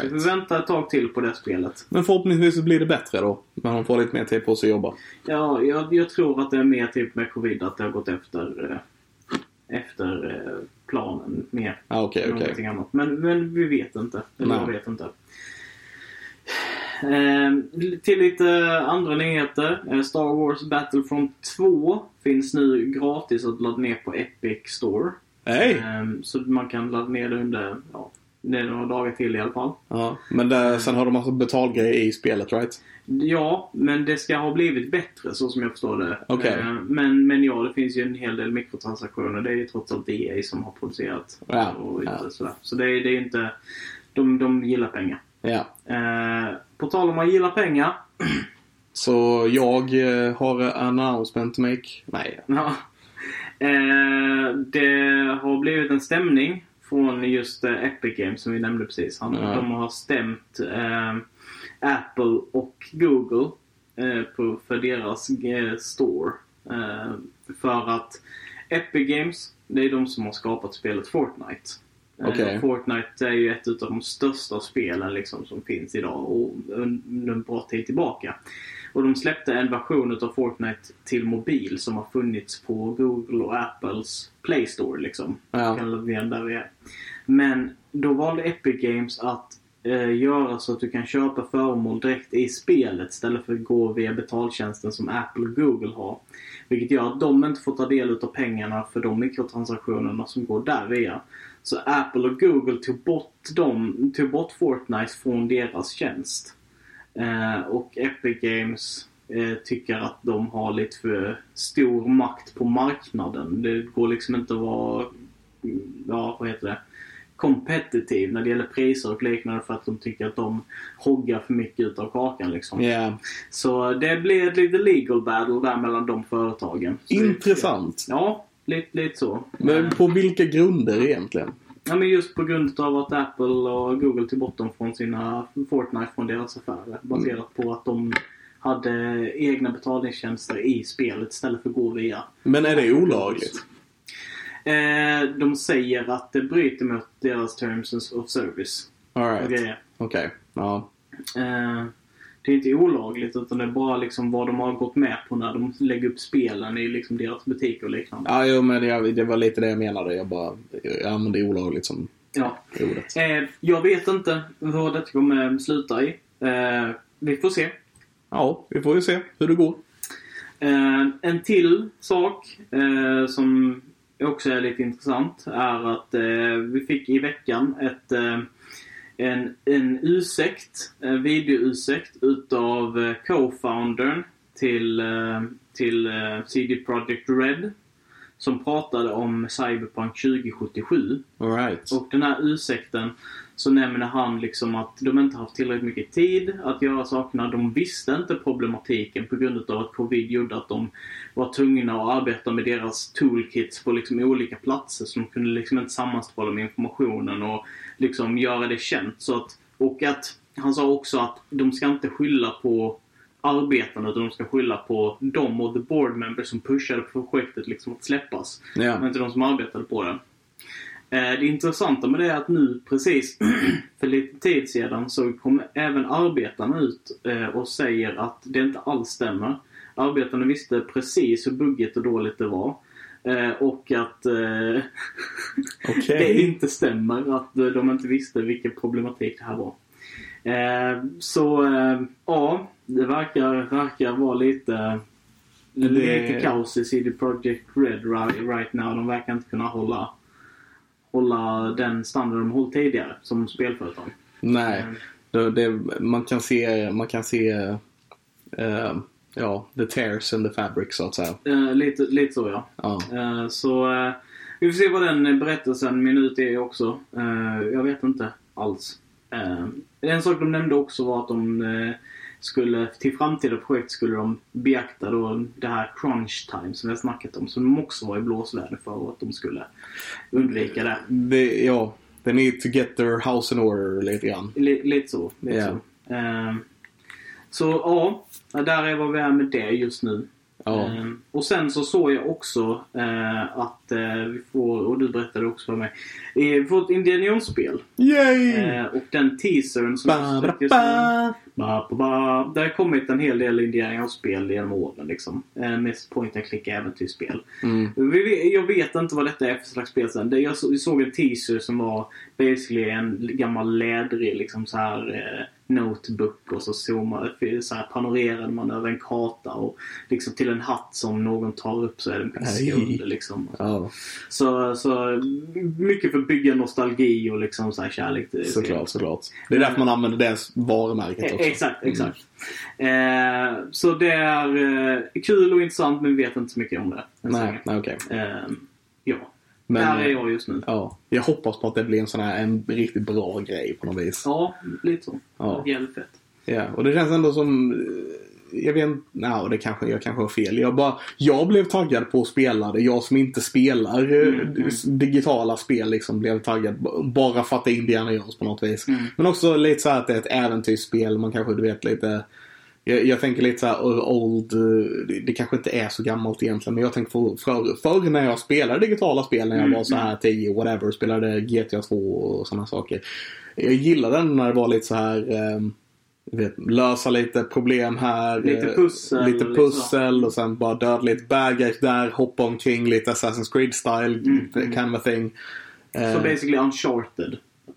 Så vi väntar ett tag till på det spelet. Men förhoppningsvis blir det bättre då. Men hon får lite mer tid på sig att jobba. Ja, jag, jag tror att det är mer typ med covid, att det har gått efter, efter eh, planen mer. Än okej. någonting annat. Men, men vi vet inte. Eller jag vet inte. Eh, till lite andra nyheter. Eh, Star Wars Battlefront 2 finns nu gratis att ladda ner på Epic Store. Hej! Eh, så man kan ladda ner det under, ja, det är några dagar till i alla fall. Ja, men där, sen har de massa betalgrejer i spelet, right? Ja, men det ska ha blivit bättre så som jag förstår det. Okej. Eh, Men, men ja, det finns ju en hel del mikrotransaktioner. Det är ju trots allt EA som har producerat. Ja, Och ja. sådär. Så det är, det är inte... De, de gillar pengar. Ja. Eh, på tal om att gilla pengar. Så jag eh, har en announcement to make. Nej. Ja. Eh, det har blivit en stämning från just eh, Epic Games som vi nämnde precis. Han, Ja. De har stämt eh, Apple och Google eh, på, för deras eh, store. Eh, för att Epic Games, det är de som har skapat spelet Fortnite. Eh, Okej. Fortnite är ju ett av de största spelen liksom, som finns idag och under en bra tid tillbaka. Och de släppte en version av Fortnite till mobil som har funnits på Google och Apples Play Store liksom. Ja. Där vi är. Men då valde Epic Games att eh, göra så att du kan köpa föremål direkt i spelet istället för att gå via betaltjänsten som Apple och Google har. Vilket gör att de inte får ta del av pengarna för de mikrotransaktionerna som går där via. Så Apple och Google tog bort, dem, tog bort Fortnite från deras tjänst. Eh, och Epic Games eh, tycker att de har lite för stor makt på marknaden. Det går liksom inte att vara, ja vad heter det, competitive när det gäller priser och liknande för att de tycker att de hoggar för mycket utav kakan liksom. Ja. Så det blir ett lite legal battle där mellan de företagen. Så Intressant. Ja, lite, lite så. Men på vilka grunder egentligen? Ja, men just på grund av att Apple och Google tog bort dem från sina Fortnite från deras affärer. Baserat på att de hade egna betalningstjänster i spelet istället för att gå via. Men är det olagligt? Eh, de säger att det bryter mot deras Terms of Service. Alright. Okej. Ja. Eh, det är inte olagligt utan det är bara liksom vad de har gått med på när de lägger upp spelen i liksom deras butiker och liknande. Ja, jo, men jag, det var lite det jag menade. Jag bara jag använde olagligt som Ja. ordet. Eh, jag vet inte vad detta kommer sluta i. Eh, vi får se. Ja, vi får ju se hur det går. Eh, en till sak eh, som också är lite intressant är att eh, vi fick i veckan ett, eh, en, en ursäkt, en video-ursäkt utav eh, co-foundern till, eh, till eh, CD Projekt Red. Som pratade om Cyberpunk 2077. Alright. Och den här ursäkten så nämner han liksom att de inte haft tillräckligt mycket tid att göra sakerna. De visste inte problematiken på grund av att covid gjorde att de var tvungna att arbeta med deras toolkits på liksom olika platser. Så de kunde liksom inte sammanställa med informationen och liksom göra det känt. Så att, och att han sa också att de ska inte skylla på arbetarna utan de ska skylla på dem och the board members som pushade projektet liksom att släppas. Ja. Men inte de som arbetade på det. Eh, Det intressanta med det är att nu precis för lite tid sedan så kom även arbetarna ut eh, och säger att det inte alls stämmer. Arbetarna visste precis hur buggigt och dåligt det var. Eh, Och att eh, Okej. det inte stämmer. Att eh, de inte visste vilken problematik det här var. Så ja, det verkar, verkar vara lite, lite kaos i CD Projekt Red right, right now. De verkar inte kunna hålla, hålla den standard de hållit tidigare som spelföretag. Nej. Mm. Det, det, man kan se, man kan se eh, ja, the tears in the fabric så att säga. Eh, lite, lite så ja. Ja. Eh, så eh, vi får se vad den berättelsen minut är också. Eh, jag vet inte alls. Eh, en sak de nämnde också var att de eh, skulle, till framtida projekt skulle de beakta då det här crunch time som vi har snackat om. Som de också var i blåsväder för att de skulle undvika det. Det, ja, they need to get their house in order lite grann. Li- lite så. Lite Ja. så. Så ja, där är vad vi är med det just nu. Ja. Eh, och sen så såg jag också eh, att eh, vi får, och du berättade också för mig, eh, vi får ett Indiana Jones-spel. Yay! Eh, och den teasern som Ba, ba, just nu. ba. Ba, ba. Det har kommit en hel del Indiana Jones-spel genom åren liksom. Eh, mest point and click äventyrsspel. Mm. Vi Jag vet inte vad detta är för slags spel sen. Det- Jag så- jag såg en teaser som var basically en gammal lädrig liksom så här eh, notebook och så zoomade, så här panorerade man över en karta och liksom till en hatt som någon tar upp så är det en piska Nej. under liksom. Ja, Så, så mycket för att bygga nostalgi och liksom så här kärlek till såklart, såklart. Det är därför man använder det varumärket Eh, också. Exakt, exakt. Eh, så det är eh, kul och intressant men vi vet inte så mycket om det. Nej, nej okej. Eh, ja, Men, där är jag just nu. Ja, jag hoppas på att det blir en sån här en riktigt bra grej på något vis. Ja, lite så. Ja. Jävligt fett. Ja, och det känns ändå som... eh, Jag vet inte, nej, det kanske, jag kanske har fel. Jag, bara, jag blev taggad på att spela det. Jag som inte spelar eh, Mm, mm. digitala spel liksom blev taggad bara för att det är Indiana Jones på något vis. Mm. Men också lite så här att det är ett äventyrsspel. Man kanske, du vet, lite... Jag, jag tänker lite så här old, uh, det, det kanske inte är så gammalt egentligen men jag tänker för, för, förr när jag spelade digitala spel när jag Mm, var så här 10 whatever, spelade GTA 2 och sådana saker. Jag gillade den när det var lite så här du vet, lösa lite problem här. Lite eh, pussel, Lite liksom. pussel och sen bara döda lite bad guys där, hoppa omkring lite Assassin's Creed style Mm, mm. kind of thing. Så Eh, basically Uncharted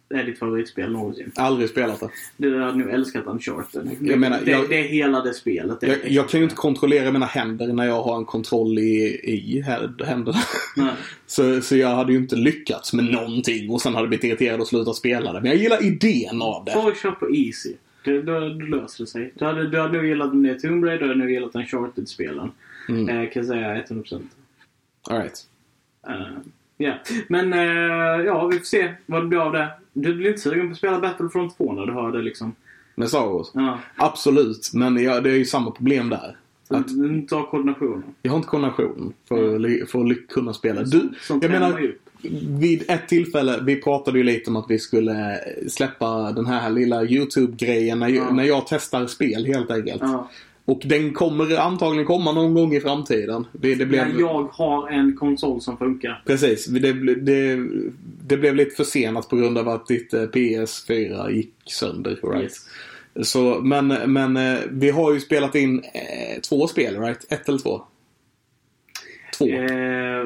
är ditt favoritspel någonsin. aldrig spelat det. Du hade nog älskat Uncharted. Jag menar, det, jag- det är hela det spelet. Det Jag, jag kan ju inte kontrollera mina händer när jag har en kontroll i, i hä- händerna. Så, så jag hade ju inte lyckats med någonting och sen hade blivit irriterad och slutat spela det. Men jag gillar idén av det. Bara kör på easy. Det, då, då löser det sig. Du hade, du hade nog gillat den nya Tomb Raider, du hade nog gillat Uncharted-spelen. Mm. Eh, kan jag säga 100%. All right. Eh, Ja, men eh, ja, vi får se vad det blir av det. Du blir inte sugen på att spela Battlefront 2 när du hör det liksom? Med Star Wars? Ja. Absolut, men jag, det är ju samma problem där. Att Du du inte har koordinationen. jag har inte koordination för, ly- för att kunna spela. Du, Sånt jag menar, upp. vid ett tillfälle, vi pratade ju lite om att vi skulle släppa den här lilla YouTube-grejen när, Ja. när jag testar spel helt enkelt. Ja. Och den kommer antagligen komma någon gång i framtiden. Det, det blev... Men jag har en konsol som funkar. Precis. Det, det, det blev lite försenat på grund av att ditt eh, PS4 gick sönder. Right? Yes. Så, men, men eh, vi har ju spelat in eh, två spel, right? Ett eller två? Två. Eh,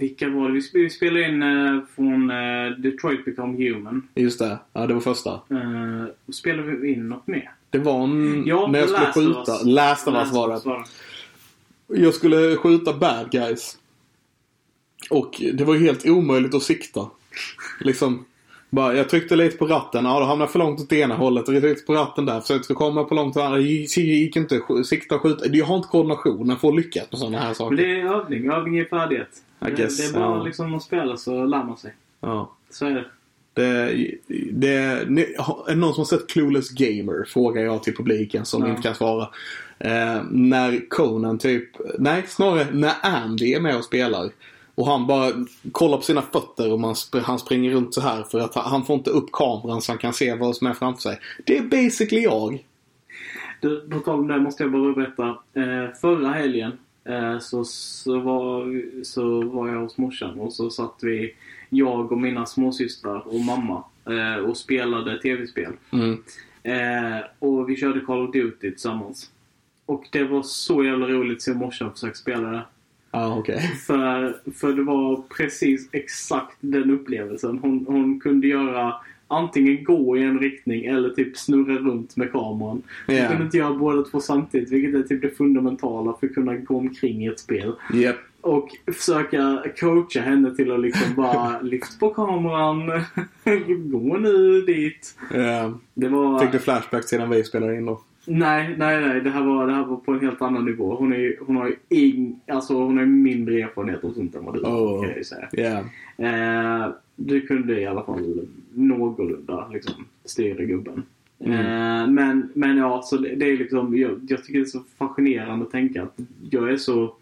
vilka var det? Vi spelade in eh, från eh, Detroit Become Human. Just det. Ja, det var första. Eh, spelade vi in något mer? Det var en, Ja, när jag skulle skjuta. Last of Us var det. Jag skulle skjuta bad guys. Och det var ju helt omöjligt att sikta. Liksom. Bara, jag tryckte lite på ratten. Ja, då hamnade jag för långt åt ena hållet. Jag tryckte på ratten där. Försökte komma på långt åt andra. Det gick, inte. Sikta och skjuta. Jag har inte koordinationen för att lyckas med sådana här saker. Men det är övning. Övning är färdighet. Guess, det är bara ja. liksom att spela så lär man sig. Ja. Så är det. Det, det, är det någon som har sett Clueless Gamer? Frågar jag till publiken som Ja. inte kan svara. Eh, när Conan typ, nej snarare när Andy är med och spelar. Och han bara kollar på sina fötter och man han springer runt så här för att han, han får inte upp kameran så han kan se vad som är framför sig. Det är basically jag. Du, på tal om det måste jag bara berätta. Eh, förra helgen eh, så, så, var, så var jag hos morsan och så satt vi, jag och mina småsystrar och mamma eh, och spelade tv-spel. Mm. Eh, och vi körde Call of Duty tillsammans. Och det var så jävla roligt se morsan försöka spela det. Ja, okej. För, för det var precis exakt den upplevelsen. Hon, hon kunde göra antingen gå i en riktning eller typ snurra runt med kameran. Hon Ja. kunde inte göra båda två samtidigt, vilket är typ det fundamentala för att kunna gå omkring i ett spel. Japp. Och försöka coacha henne till att liksom bara lyft på kameran, gå nu dit. Ja. Det var... Fick du flashback till när vi spelade in då? Nej, nej, nej. Det här var, det här var på en helt annan nivå. Hon, är, hon har ju ing, alltså hon har mindre erfarenhet och sånt än vad du Oh. kan jag ju säga. Ja. Eh, du kunde i alla fall någorlunda liksom, styra gubben. Mm. Eh, men, men ja, så det, det är liksom, jag, jag tycker det är så fascinerande att tänka att jag är så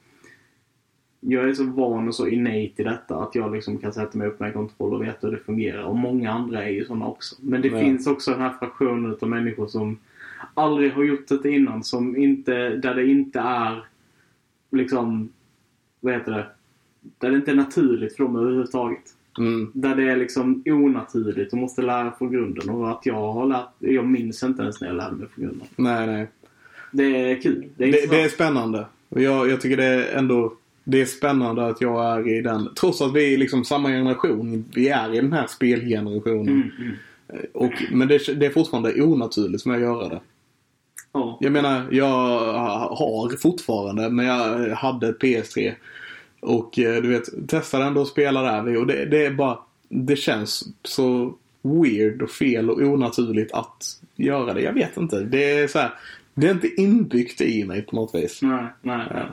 jag är så van och så innate i detta att jag liksom kan sätta mig upp med en kontroll och veta hur det fungerar. Och många andra är ju sådana också. Men det Ja. finns också den här fraktionen av människor som aldrig har gjort det innan. Som inte, där det inte är liksom, vad heter det? Där det inte är naturligt för dem överhuvudtaget. Mm. Där det är liksom onaturligt och måste lära från grunden. Och att jag har lärt, jag minns inte ens när jag lärde mig från grunden. Nej, nej. Det är kul. Det är, Det, det är spännande. Och Jag, jag tycker det är ändå det är spännande att jag är i den. Trots att vi är liksom samma generation. Vi är i den här spelgenerationen. Mm, mm. Och, men det, det är fortfarande onaturligt för mig att göra det. Ja. Jag menar, jag har fortfarande, men jag hade ett PS3. Och eh, du vet, testade ändå att spela där och det, det är bara, det känns så weird och fel och onaturligt att göra det. Jag vet inte. Det är så här, det är inte inbyggt i mig på något vis. Nej, nej. Ja.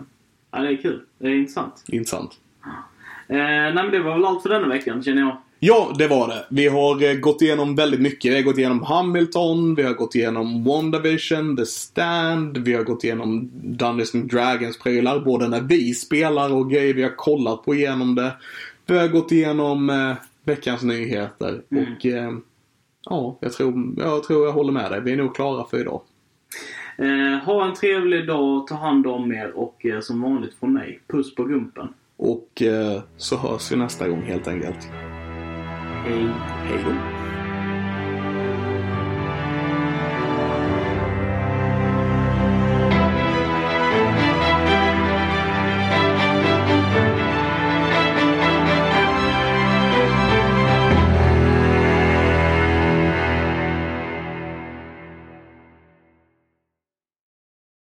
Ja, det är kul. Det är intressant. Intressant. Eh, nej, men det var väl allt för denna veckan, känner jag. Ja, det var det. Vi har eh, gått igenom väldigt mycket. Vi har gått igenom Hamilton, vi har gått igenom WandaVision, The Stand, vi har gått igenom Dungeons and Dragons prylar, både när vi spelar och grejer vi har kollat på igenom det. Vi har gått igenom eh, veckans nyheter Mm. och eh, ja, jag tror, jag tror jag håller med dig. Vi är nog klara för idag. Eh, ha en trevlig dag, ta hand om er och eh, som vanligt från mig, puss på gumpen. Och eh, så hörs vi nästa gång helt enkelt. Hej. Hej då.